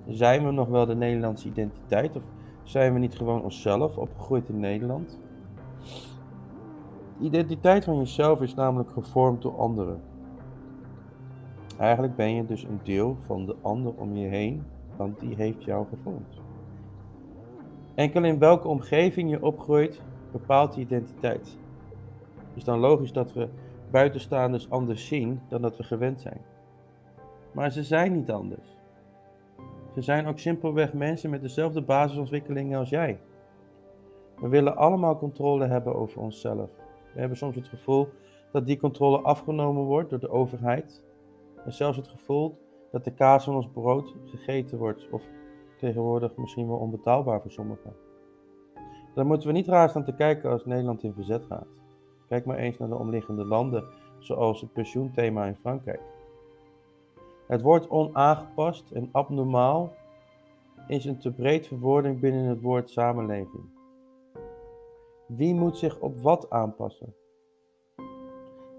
Speaker 1: Zijn we nog wel de Nederlandse identiteit of zijn we niet gewoon onszelf, opgegroeid in Nederland? De identiteit van jezelf is namelijk gevormd door anderen. Eigenlijk ben je dus een deel van de ander om je heen, want die heeft jou gevormd. Enkel in welke omgeving je opgroeit, bepaalt die identiteit. Het is dan logisch dat we buitenstaanders anders zien dan dat we gewend zijn. Maar ze zijn niet anders. Ze zijn ook simpelweg mensen met dezelfde basisontwikkelingen als jij. We willen allemaal controle hebben over onszelf. We hebben soms het gevoel dat die controle afgenomen wordt door de overheid. En zelfs het gevoel dat de kaas van ons brood gegeten wordt. Of tegenwoordig misschien wel onbetaalbaar voor sommigen. Dan moeten we niet raar staan te kijken als Nederland in verzet gaat. Kijk maar eens naar de omliggende landen, zoals het pensioenthema in Frankrijk. Het woord onaangepast en abnormaal is een te breed verwoording binnen het woord samenleving. Wie moet zich op wat aanpassen?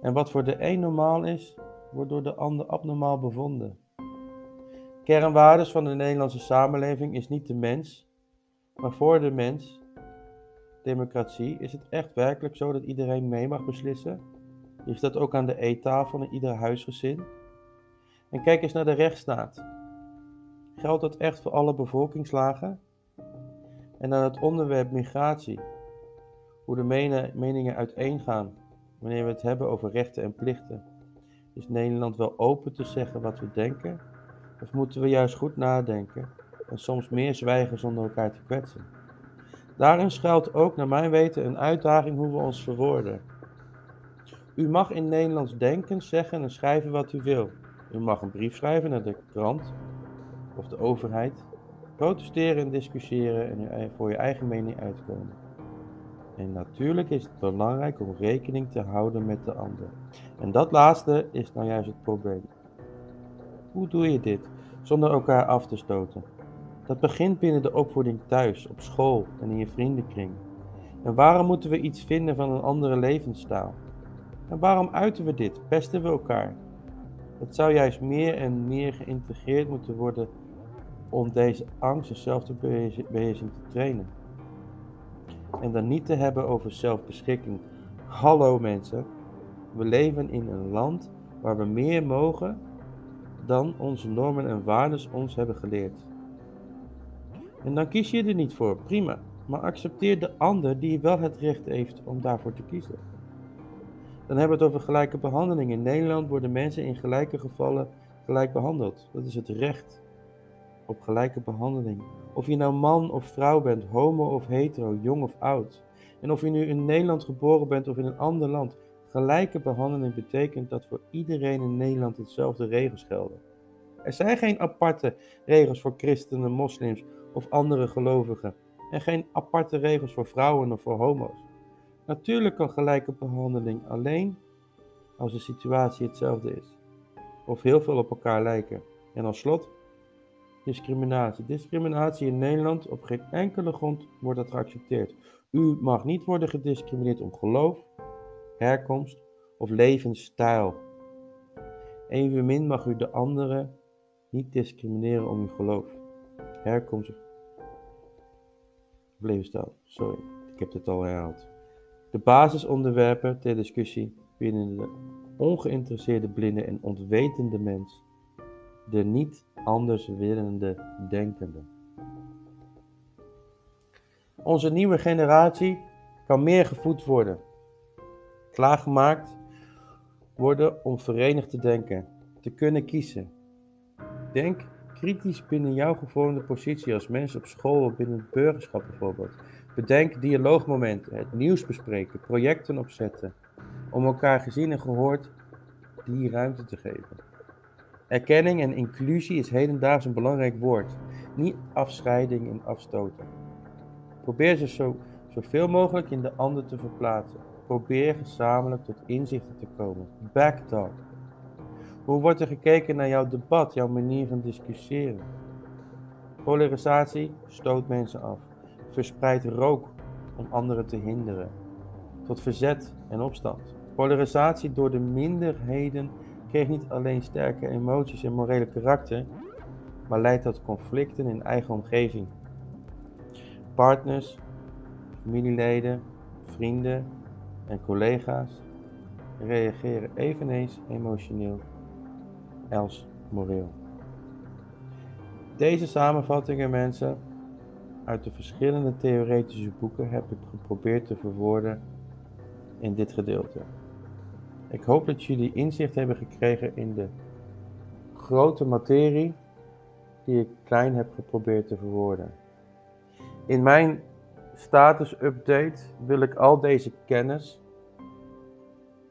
Speaker 1: En wat voor de een normaal is, wordt door de ander abnormaal bevonden. Kernwaardes van de Nederlandse samenleving is niet de mens, maar voor de mens democratie, is het echt werkelijk zo dat iedereen mee mag beslissen? Is dat ook aan de eettafel in ieder huisgezin? En kijk eens naar de rechtsstaat. Geldt dat echt voor alle bevolkingslagen? En dan het onderwerp migratie. Hoe de meningen uiteengaan wanneer we het hebben over rechten en plichten. Is Nederland wel open te zeggen wat we denken? Of moeten we juist goed nadenken en soms meer zwijgen zonder elkaar te kwetsen? Daarin schuilt ook naar mijn weten een uitdaging hoe we ons verwoorden. U mag in Nederlands denken, zeggen en schrijven wat u wil. U mag een brief schrijven naar de krant of de overheid, protesteren en discussiëren en voor je eigen mening uitkomen. En natuurlijk is het belangrijk om rekening te houden met de ander. En dat laatste is nou juist het probleem. Hoe doe je dit zonder elkaar af te stoten? Dat begint binnen de opvoeding thuis, op school en in je vriendenkring. En waarom moeten we iets vinden van een andere levensstijl? En waarom uiten we dit? Pesten we elkaar? Het zou juist meer en meer geïntegreerd moeten worden om deze angst en zelfbeheersing te trainen. En dan niet te hebben over zelfbeschikking. Hallo mensen, we leven in een land waar we meer mogen dan onze normen en waarden ons hebben geleerd. En dan kies je er niet voor, prima. Maar accepteer de ander die wel het recht heeft om daarvoor te kiezen. Dan hebben we het over gelijke behandeling. In Nederland worden mensen in gelijke gevallen gelijk behandeld. Dat is het recht op gelijke behandeling. Of je nou man of vrouw bent, homo of hetero, jong of oud. En of je nu in Nederland geboren bent of in een ander land. Gelijke behandeling betekent dat voor iedereen in Nederland hetzelfde regels gelden. Er zijn geen aparte regels voor christenen, moslims of andere gelovigen en geen aparte regels voor vrouwen of voor homo's. Natuurlijk kan gelijke behandeling alleen als de situatie hetzelfde is, of heel veel op elkaar lijken. En als slot, discriminatie. Discriminatie in Nederland op geen enkele grond wordt dat geaccepteerd. U mag niet worden gediscrimineerd om geloof, herkomst of levensstijl. Evenmin mag u de anderen niet discrimineren om uw geloof, herkomst of levensstijl. Sorry, ik heb het al herhaald. De basisonderwerpen ter discussie binnen de ongeïnteresseerde blinde en ontwetende mens, de niet anders willende denkende. Onze nieuwe generatie kan meer gevoed worden, klaargemaakt worden om verenigd te denken, te kunnen kiezen. Denk kritisch binnen jouw gevormde positie als mens op school of binnen het burgerschap bijvoorbeeld. Bedenk dialoogmomenten, het nieuws bespreken, projecten opzetten, om elkaar gezien en gehoord die ruimte te geven. Erkenning en inclusie is hedendaags een belangrijk woord, niet afscheiding en afstoten. Probeer ze zo, zoveel mogelijk in de ander te verplaatsen. Probeer gezamenlijk tot inzichten te komen. Backtalk. Hoe wordt er gekeken naar jouw debat, jouw manier van discussiëren? Polarisatie stoot mensen af. Verspreidt rook om anderen te hinderen. Tot verzet en opstand. Polarisatie door de minderheden kreeg niet alleen sterke emoties en morele karakter, maar leidt tot conflicten in eigen omgeving. Partners, familieleden, vrienden en collega's reageren eveneens emotioneel als moreel. Deze samenvattingen, mensen, uit de verschillende theoretische boeken heb ik geprobeerd te verwoorden in dit gedeelte. Ik hoop dat jullie inzicht hebben gekregen in de grote materie die ik klein heb geprobeerd te verwoorden. In mijn status update wil ik al deze kennis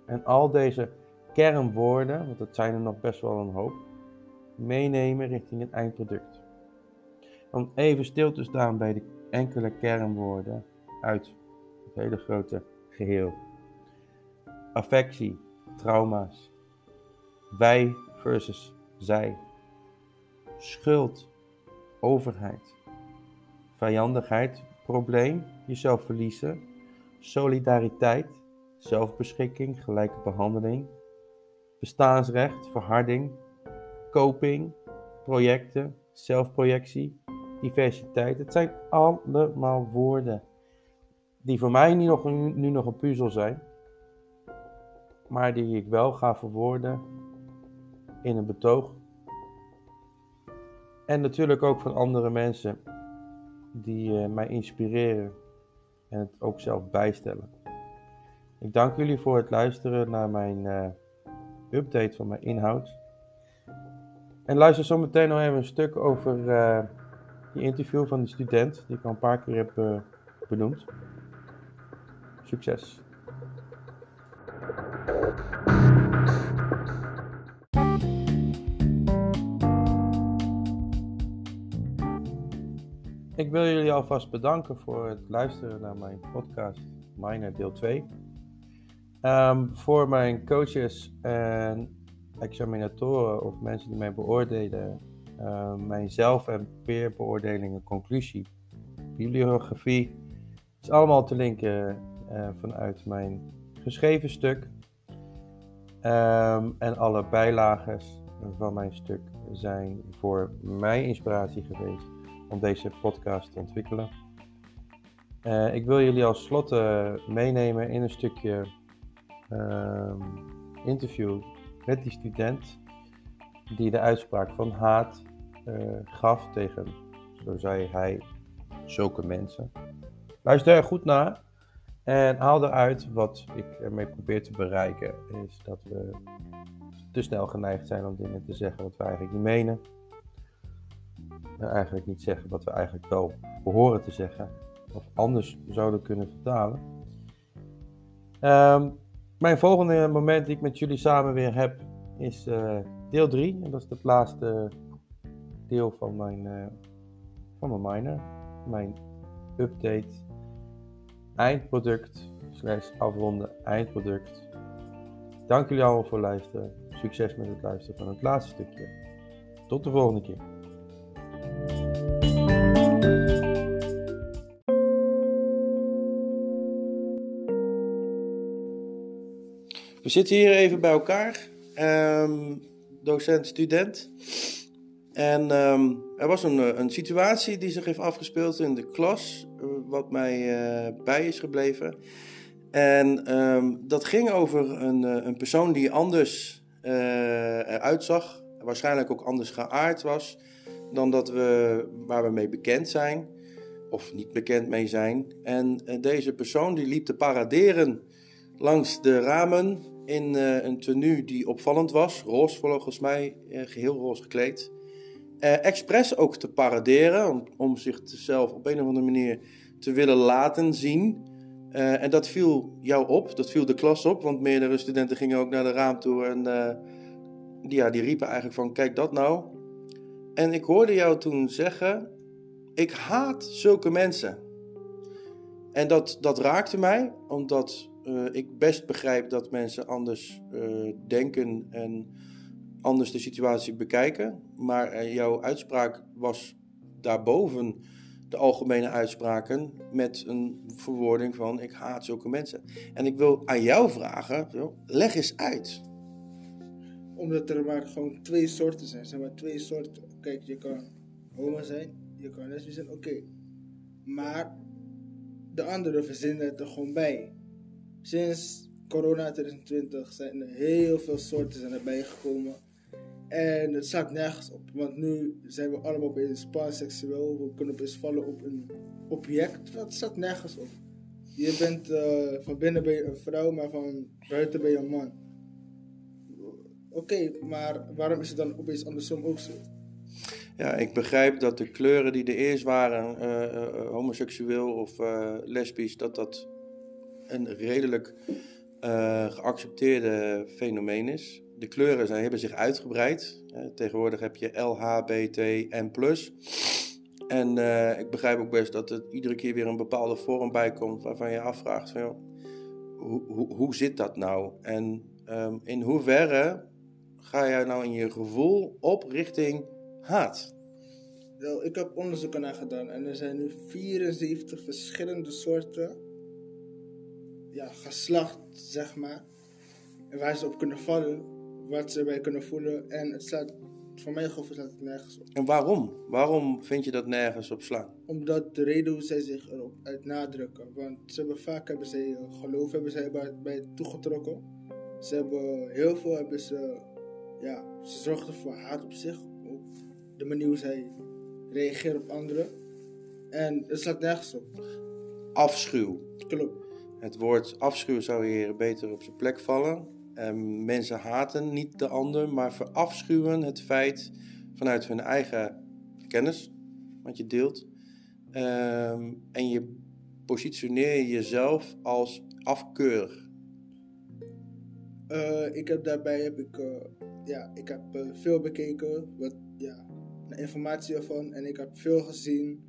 Speaker 1: en al deze kernwoorden, want dat zijn er nog best wel een hoop, meenemen richting het eindproduct. Om even stil te staan bij de enkele kernwoorden uit het hele grote geheel. Affectie, trauma's. Wij versus zij. Schuld, overheid. Vijandigheid, probleem, jezelf verliezen. Solidariteit, zelfbeschikking, gelijke behandeling. Bestaansrecht, verharding. Koping, projecten, zelfprojectie, diversiteit. Het zijn allemaal woorden die voor mij nu nog, nu nog een puzzel zijn maar die ik wel ga verwoorden in een betoog. En natuurlijk ook van andere mensen die uh, mij inspireren en het ook zelf bijstellen. Ik dank jullie voor het luisteren naar mijn uh, update van mijn inhoud. En luister zo meteen nog even een stuk over uh, die interview van de student, die ik al een paar keer heb benoemd. Succes! Ik wil jullie alvast bedanken voor het luisteren naar mijn podcast Miner deel 2. Ehm, voor mijn coaches en examinatoren of mensen die mij beoordelen, um, mijn zelf- en peerbeoordelingen, conclusie, bibliografie, is allemaal te linken uh, vanuit mijn geschreven stuk. Um, en alle bijlagen van mijn stuk zijn voor mij inspiratie geweest om deze podcast te ontwikkelen. Uh, ik wil jullie als slot meenemen in een stukje interview met die student die de uitspraak van haat eh, gaf tegen, zo zei hij, zulke mensen. Luister er goed naar en haal eruit wat ik ermee probeer te bereiken. Is dat we te snel geneigd zijn om dingen te zeggen wat we eigenlijk niet menen eigenlijk niet zeggen wat we eigenlijk wel behoren te zeggen. Of anders zouden kunnen vertalen. Um, mijn volgende moment die ik met jullie samen weer heb is uh, deel 3. En dat is het laatste deel van mijn, uh, van mijn miner. Mijn update eindproduct slash afronden eindproduct. Dank jullie allemaal voor het luisteren. Succes met het luisteren van het laatste stukje. Tot de volgende keer. We zitten hier even bij elkaar, ehm, docent, student. En ehm, er was een, eh, een situatie die zich heeft afgespeeld in de klas, eh, wat mij uh, bij is gebleven. En ehm, dat ging over een, een persoon die anders eruit zag, waarschijnlijk ook anders geaard was dan dat we, waar we mee bekend zijn, of niet bekend mee zijn. En deze persoon die liep te paraderen langs de ramen in uh, een tenue die opvallend was. Roze volgens mij, uh, geheel roze gekleed. Uh, expres ook te paraderen, om, om zichzelf op een of andere manier te willen laten zien. en dat viel jou op, dat viel de klas op, want meerdere studenten gingen ook naar de raam toe en die, ja, die riepen eigenlijk van kijk dat nou. En ik hoorde jou toen zeggen, ik haat zulke mensen. En dat, dat raakte mij, omdat uh, ik best begrijp dat mensen anders uh, denken en anders de situatie bekijken. Maar uh, jouw uitspraak was daarboven de algemene uitspraken met een verwoording van ik haat zulke mensen. En ik wil aan jou vragen, leg eens uit.
Speaker 2: Omdat er maar gewoon twee soorten zijn. Zijn maar twee soorten. Kijk, je kan homo zijn, je kan lesbisch zijn, oké. Maar de anderen verzinnen het er gewoon bij sinds corona 2020 zijn er heel veel soorten zijn erbij gekomen. En het staat nergens op. Want nu zijn we allemaal opeens panseksueel. We kunnen opeens vallen op een object. Het staat nergens op. Je bent uh, van binnen ben je een vrouw, maar van buiten ben je een man. Oké, maar waarom is het dan opeens andersom ook zo?
Speaker 1: Ja, ik begrijp dat de kleuren die er eerst waren, uh, uh, homoseksueel of lesbisch, dat dat een redelijk uh, geaccepteerde fenomeen is. De kleuren zijn, hebben zich uitgebreid. Uh, tegenwoordig heb je LHBTN+. En uh, ik begrijp ook best dat er iedere keer weer een bepaalde vorm bij komt waarvan je afvraagt van, joh, hoe, hoe, hoe zit dat nou? En um, in hoeverre ga jij nou in je gevoel op richting haat?
Speaker 2: Ik heb onderzoeken naar gedaan en er zijn nu 74 verschillende soorten ja, geslacht, zeg maar. En waar ze op kunnen vallen, wat ze bij kunnen voelen. En het slaat, voor mijn gevoel slaat het nergens op.
Speaker 1: En waarom? Waarom vind je dat nergens op slaan?
Speaker 2: Omdat de reden hoe zij zich erop uit nadrukken. Want ze hebben vaak hebben zij geloof hebben zij bij, bij toegetrokken. Ze hebben heel veel hebben ze, ja, ze zorgden voor haat op zich. Op de manier hoe zij reageren op anderen. En het slaat nergens op.
Speaker 1: Afschuw.
Speaker 2: Klopt.
Speaker 1: Het woord afschuw zou hier beter op zijn plek vallen. Mensen haten niet de ander, maar verafschuwen het feit vanuit hun eigen kennis, wat je deelt. Um, en je positioneer jezelf als afkeurig.
Speaker 2: Uh, ik heb daarbij heb ik, uh, ja, ik heb uh, veel bekeken, wat, ja, informatie ervan. En ik heb veel gezien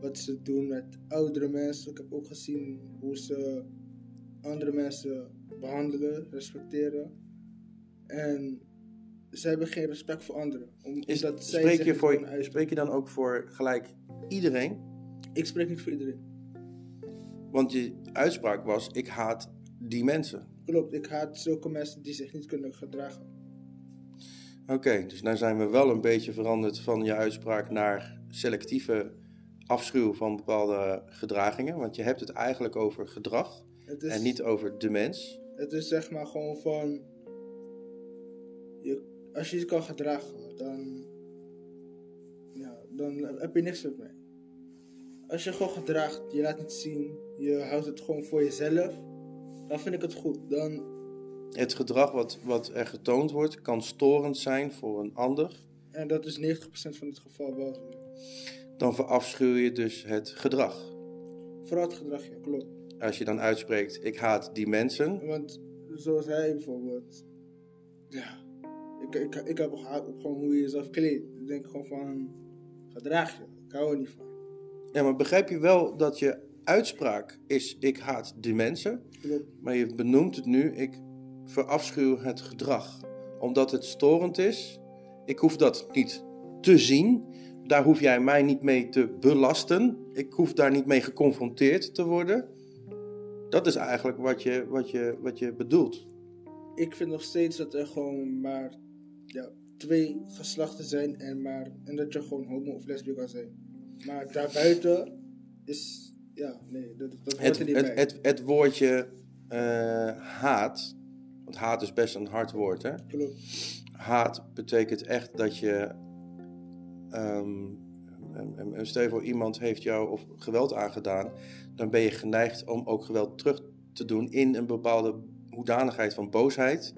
Speaker 2: wat ze doen met oudere mensen. Ik heb ook gezien hoe ze andere mensen behandelen, respecteren. En ze hebben geen respect voor anderen.
Speaker 1: Om, Is, zij spreek, je voor, spreek je dan ook voor gelijk iedereen?
Speaker 2: Ik spreek niet voor iedereen.
Speaker 1: Want je uitspraak was: ik haat die mensen.
Speaker 2: Klopt, ik haat zulke mensen die zich niet kunnen gedragen.
Speaker 1: Oké, dus nu zijn we wel een beetje veranderd van je uitspraak naar selectieve afschuw van bepaalde gedragingen. Want je hebt het eigenlijk over gedrag en niet over de mens.
Speaker 2: Het is zeg maar gewoon van. Je, als je je kan gedragen, dan. Ja, dan heb je niks met mij. Als je gewoon gedraagt, je laat het zien, je houdt het gewoon voor jezelf, dan vind ik het goed. Dan...
Speaker 1: Het gedrag wat, wat er getoond wordt, kan storend zijn voor een ander.
Speaker 2: En dat is 90% van het geval wel.
Speaker 1: Dan verafschuw je dus het gedrag.
Speaker 2: Vooral het gedrag, ja, klopt
Speaker 1: als je dan uitspreekt, ik haat die mensen.
Speaker 2: Want zoals hij bijvoorbeeld, ja, ik, ik, ik heb gehaat op gewoon hoe je jezelf kleedt. Ik denk gewoon van, gedraag je, ik hou er niet van.
Speaker 1: Ja, maar begrijp je wel dat je uitspraak is, ik haat die mensen. Klopt. Maar je benoemt het nu, ik verafschuw het gedrag. Omdat het storend is. Ik hoef dat niet te zien. Daar hoef jij mij niet mee te belasten. Ik hoef daar niet mee geconfronteerd te worden. Dat is eigenlijk wat je, wat je, wat je bedoelt.
Speaker 2: ik vind nog steeds dat er gewoon maar ja, twee geslachten zijn en, maar, en dat je gewoon homo of lesbisch kan zijn. Maar daarbuiten is, ja, nee, dat, dat hoort
Speaker 1: Het,
Speaker 2: er niet
Speaker 1: het,
Speaker 2: bij.
Speaker 1: het, het woordje eh, haat, want haat is best een hard woord, hè?
Speaker 2: Klopt.
Speaker 1: Haat betekent echt dat je. ehm en, en- en stel je voor, iemand heeft jou of geweld aangedaan, dan ben je geneigd om ook geweld terug te doen in een bepaalde hoedanigheid van boosheid.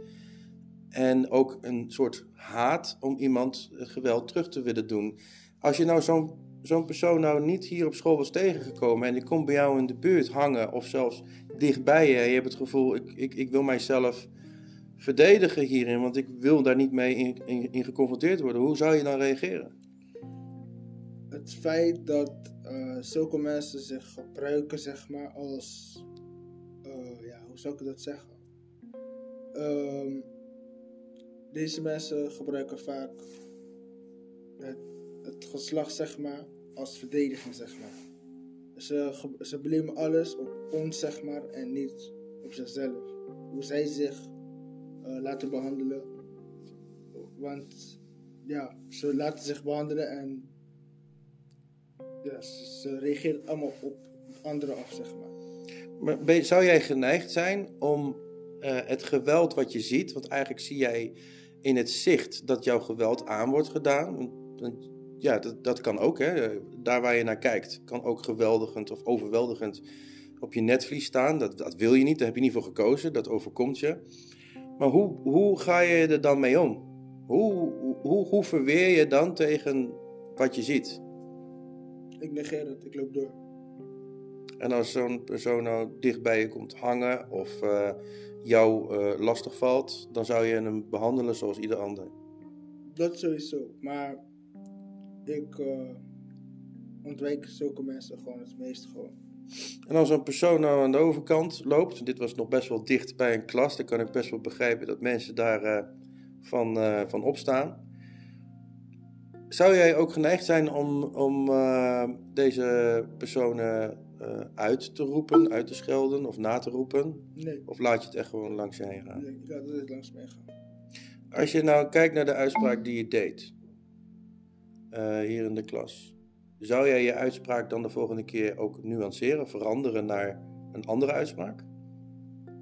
Speaker 1: En ook een soort haat om iemand eh, geweld terug te willen doen. Als je nou zo'n zo'n persoon nou niet hier op school was tegengekomen en die komt bij jou in de buurt hangen of zelfs dichtbij je en je hebt het gevoel, ik, ik, ik wil mijzelf verdedigen hierin, want ik wil daar niet mee in, in, in geconfronteerd worden. Hoe zou je dan reageren?
Speaker 2: Het feit dat eh, zulke mensen zich gebruiken, zeg maar, als, eh, ja, hoe zou ik dat zeggen? Ehm, deze mensen gebruiken vaak het, het geslacht, zeg maar, als verdediging, zeg maar. Ze, ze alles op ons, zeg maar, en niet op zichzelf. Hoe zij zich eh, laten behandelen. Want, ja, ze laten zich behandelen en ze, reageren allemaal op anderen af, zeg maar.
Speaker 1: Maar zou jij geneigd zijn om eh, het geweld wat je ziet, want eigenlijk zie jij in het zicht dat jouw geweld aan wordt gedaan. Ja, dat, dat kan ook. Hè. Daar waar je naar kijkt, kan ook geweldigend of overweldigend op je netvlies staan. Dat, dat wil je niet, daar heb je niet voor gekozen, dat overkomt je. Maar hoe, hoe ga je er dan mee om? Hoe, hoe, hoe verweer je dan tegen wat je ziet?
Speaker 2: Ik negeer het, ik loop door.
Speaker 1: En als zo'n persoon nou dicht bij je komt hangen of eh, jou eh, lastig valt, dan zou je hem behandelen zoals ieder ander.
Speaker 2: Dat sowieso. Maar ik eh, ontwijk zulke mensen gewoon het meest gewoon.
Speaker 1: En als een persoon nou aan de overkant loopt, dit was nog best wel dicht bij een klas, dan kan ik best wel begrijpen dat mensen daar van, van opstaan. Zou jij ook geneigd zijn om, om eh, deze personen eh, uit te roepen, uit te schelden of na te roepen?
Speaker 2: Nee,
Speaker 1: Of laat je het echt gewoon langs je heen gaan?
Speaker 2: nee ik laat het langs mij gaan.
Speaker 1: Als je nou kijkt naar de uitspraak die je deed, eh, hier in de klas, zou jij je uitspraak dan de volgende keer ook nuanceren, veranderen naar een andere uitspraak?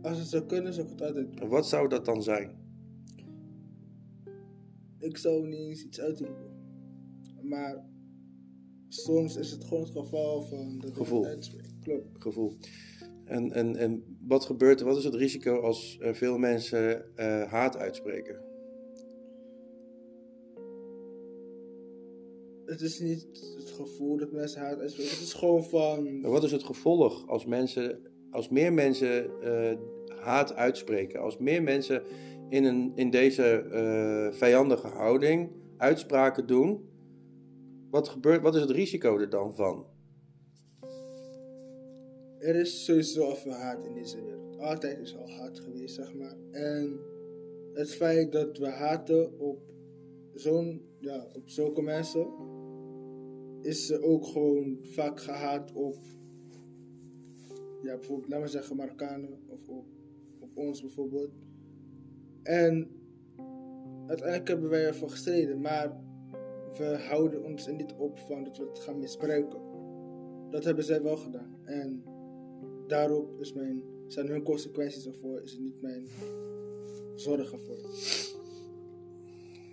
Speaker 2: Als het zou kunnen, zou ik het altijd doen.
Speaker 1: Wat zou dat dan zijn?
Speaker 2: Ik zou niet eens iets uitroepen. Maar soms is het gewoon het geval van dat
Speaker 1: Gevoel.
Speaker 2: Klopt.
Speaker 1: Gevoel. En, en, en wat gebeurt er, wat is het risico als veel mensen eh, haat uitspreken?
Speaker 2: Het is niet het gevoel dat mensen haat uitspreken. Het is gewoon van...
Speaker 1: Maar wat is het gevolg als mensen, als meer mensen eh, haat uitspreken, als meer mensen in, een, in deze eh, vijandige houding uitspraken doen? Wat, gebeurt, wat is het risico er dan van?
Speaker 2: Er is sowieso al veel haat in deze wereld. Altijd is al haat geweest, zeg maar. En het feit dat we haten op zo'n, ja, op zulke mensen, is ook gewoon vaak gehaat op, ja, bijvoorbeeld, laten we zeggen Marokkanen of op, op ons bijvoorbeeld. En uiteindelijk hebben wij ervoor gestreden, maar we houden ons er niet op van dat we het gaan misbruiken. Dat hebben zij wel gedaan. En daarop is mijn, zijn hun consequenties ervoor, is het niet mijn zorgen voor.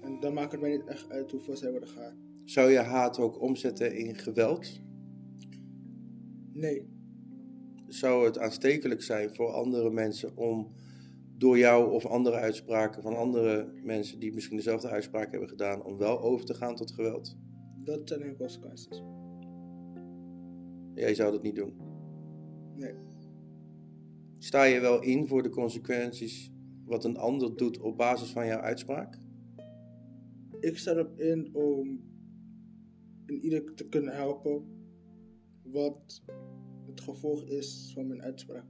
Speaker 2: En dan maakt het mij niet echt uit hoeveel zij worden gehaat.
Speaker 1: Zou je haat ook omzetten in geweld?
Speaker 2: Nee,
Speaker 1: Zou het aanstekelijk zijn voor andere mensen om door jou of andere uitspraken van andere mensen die misschien dezelfde uitspraak hebben gedaan, om wel over te gaan tot geweld?
Speaker 2: dat zijn hun consequenties.
Speaker 1: Jij zou dat niet doen.
Speaker 2: Nee,
Speaker 1: Sta je wel in voor de consequenties wat een ander doet op basis van jouw uitspraak?
Speaker 2: ik sta erop in om in ieder te kunnen helpen wat het gevolg is van mijn uitspraak.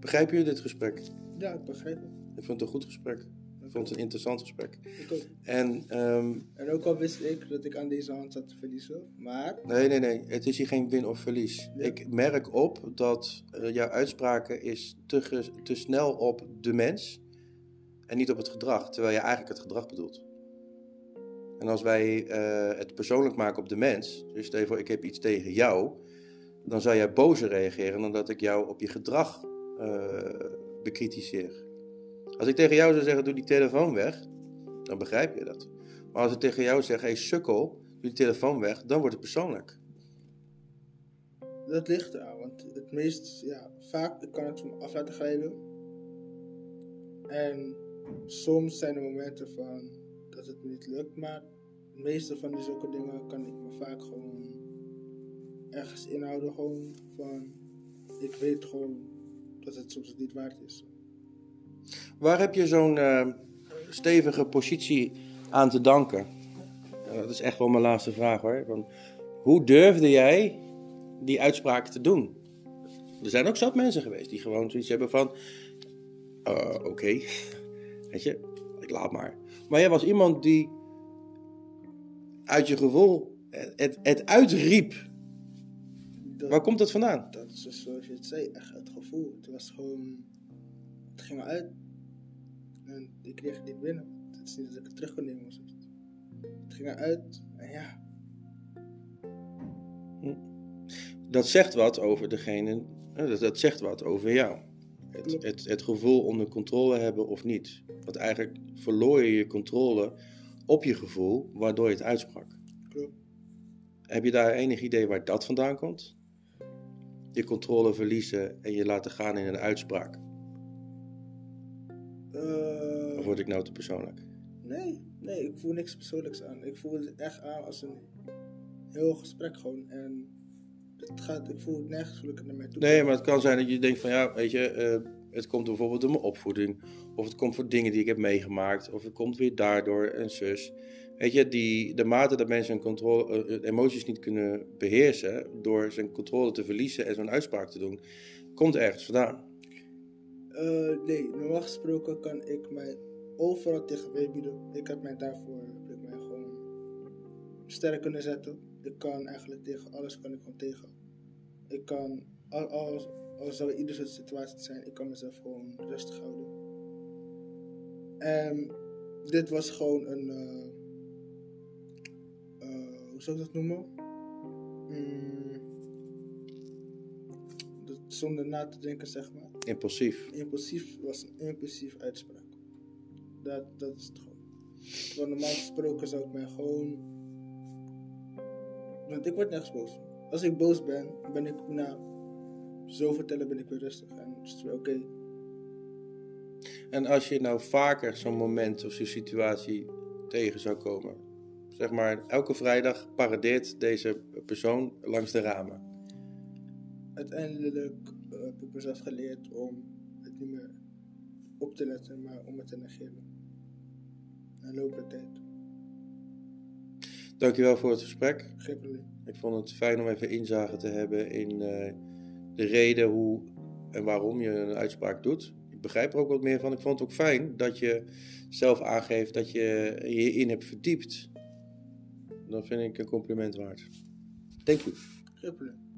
Speaker 1: Begrijp je dit gesprek?
Speaker 2: Ja, ik begrijp het.
Speaker 1: Ik vond het een goed gesprek. Ik vond het een interessant gesprek.
Speaker 2: Ik ook.
Speaker 1: En ehm,
Speaker 2: En ook al wist ik dat ik aan deze hand zat te verliezen, maar
Speaker 1: nee, nee, nee. Het is hier geen win of verlies.
Speaker 2: Ja.
Speaker 1: Ik merk op dat eh, jouw uitspraken is te, te snel op de mens en niet op het gedrag. Terwijl je eigenlijk het gedrag bedoelt. En als wij eh, het persoonlijk maken op de mens, dus stel je voor ik heb iets tegen jou, dan zou jij bozer reageren dan dat ik jou op je gedrag bekritiseer. Als ik tegen jou zou zeggen, doe die telefoon weg, dan begrijp je dat. Maar als ik tegen jou zeg, hey sukkel, doe die telefoon weg, dan wordt het persoonlijk.
Speaker 2: dat ligt eraan. Want het meest, ja, vaak kan het van af laten glijden. En soms zijn er momenten van dat het niet lukt, maar het meeste van die zulke dingen kan ik me vaak gewoon ergens inhouden. Gewoon van, ik weet gewoon dat het soms niet waard is.
Speaker 1: Waar heb je zo'n eh, stevige positie aan te danken? Dat is echt wel mijn laatste vraag hoor. Want hoe durfde jij die uitspraak te doen? Er zijn ook zat mensen geweest die gewoon zoiets hebben van... eh, Oké, weet je, ik laat maar. Maar jij was iemand die uit je gevoel het, het uitriep.
Speaker 2: Dat,
Speaker 1: Waar komt dat vandaan?
Speaker 2: dat is zoals je het zei, echt gevoel. Het was gewoon, het ging eruit. En ik kreeg het niet binnen. Het is niet dat ik het terug kon nemen of zoiets. Het ging eruit en ja,
Speaker 1: Dat zegt wat over degene, eh, dat, dat zegt wat over jou. Het, het, het gevoel onder controle hebben of niet. Want eigenlijk verloor je je controle op je gevoel, waardoor je het uitsprak.
Speaker 2: klopt.
Speaker 1: Heb je daar enig idee waar dat vandaan komt? Je controle verliezen en je laten gaan in een uitspraak.
Speaker 2: Eh,
Speaker 1: Of word ik nou te persoonlijk?
Speaker 2: nee, nee, ik voel niks persoonlijks aan. Ik voel het echt aan als een heel gesprek gewoon. En het gaat, ik voel het nergens het naar mij toe.
Speaker 1: Nee, maar het kan zijn dat je denkt van ja, weet je, eh, het komt bijvoorbeeld door mijn opvoeding. Of het komt voor dingen die ik heb meegemaakt. Of het komt weer daardoor en zus. Weet je, die, de mate dat mensen hun controle, eh, emoties niet kunnen beheersen. door zijn controle te verliezen en zo'n uitspraak te doen. komt ergens vandaan.
Speaker 2: Eh, nee, normaal gesproken kan ik mij overal tegen bieden. Ik heb mij daarvoor heb gewoon sterk kunnen zetten. Ik kan eigenlijk tegen alles kan ik gewoon tegen. Ik kan, al, al, al zou ieder soort situatie zijn, ik kan mezelf gewoon rustig houden. En dit was gewoon een, eh, eh, hoe zou ik dat noemen? Mm, dat- zonder na te denken, zeg maar
Speaker 1: Impulsief.
Speaker 2: impulsief was een impulsief uitspraak. Dat, dat is het gewoon. Want normaal gesproken zou ik mij gewoon. Want ik word nergens boos. Als ik boos ben, ben ik na zo vertellen ben ik weer rustig. En het is weer oké.
Speaker 1: En als je nou vaker zo'n moment of zo'n situatie tegen zou komen. Zeg maar, elke vrijdag paradeert deze persoon langs de ramen.
Speaker 2: Uiteindelijk eh, heb ik mezelf geleerd om het niet meer op te letten, maar om het te negeren. Na loop der tijd.
Speaker 1: Dankjewel voor het gesprek.
Speaker 2: Geen probleem.
Speaker 1: Ik vond het fijn om even inzage te hebben in eh, de reden hoe en waarom je een uitspraak doet. Ik begrijp er ook wat meer van. Ik vond het ook fijn dat je zelf aangeeft dat je je in hebt verdiept. Dat vind ik een compliment waard. Thank you.
Speaker 2: Geen.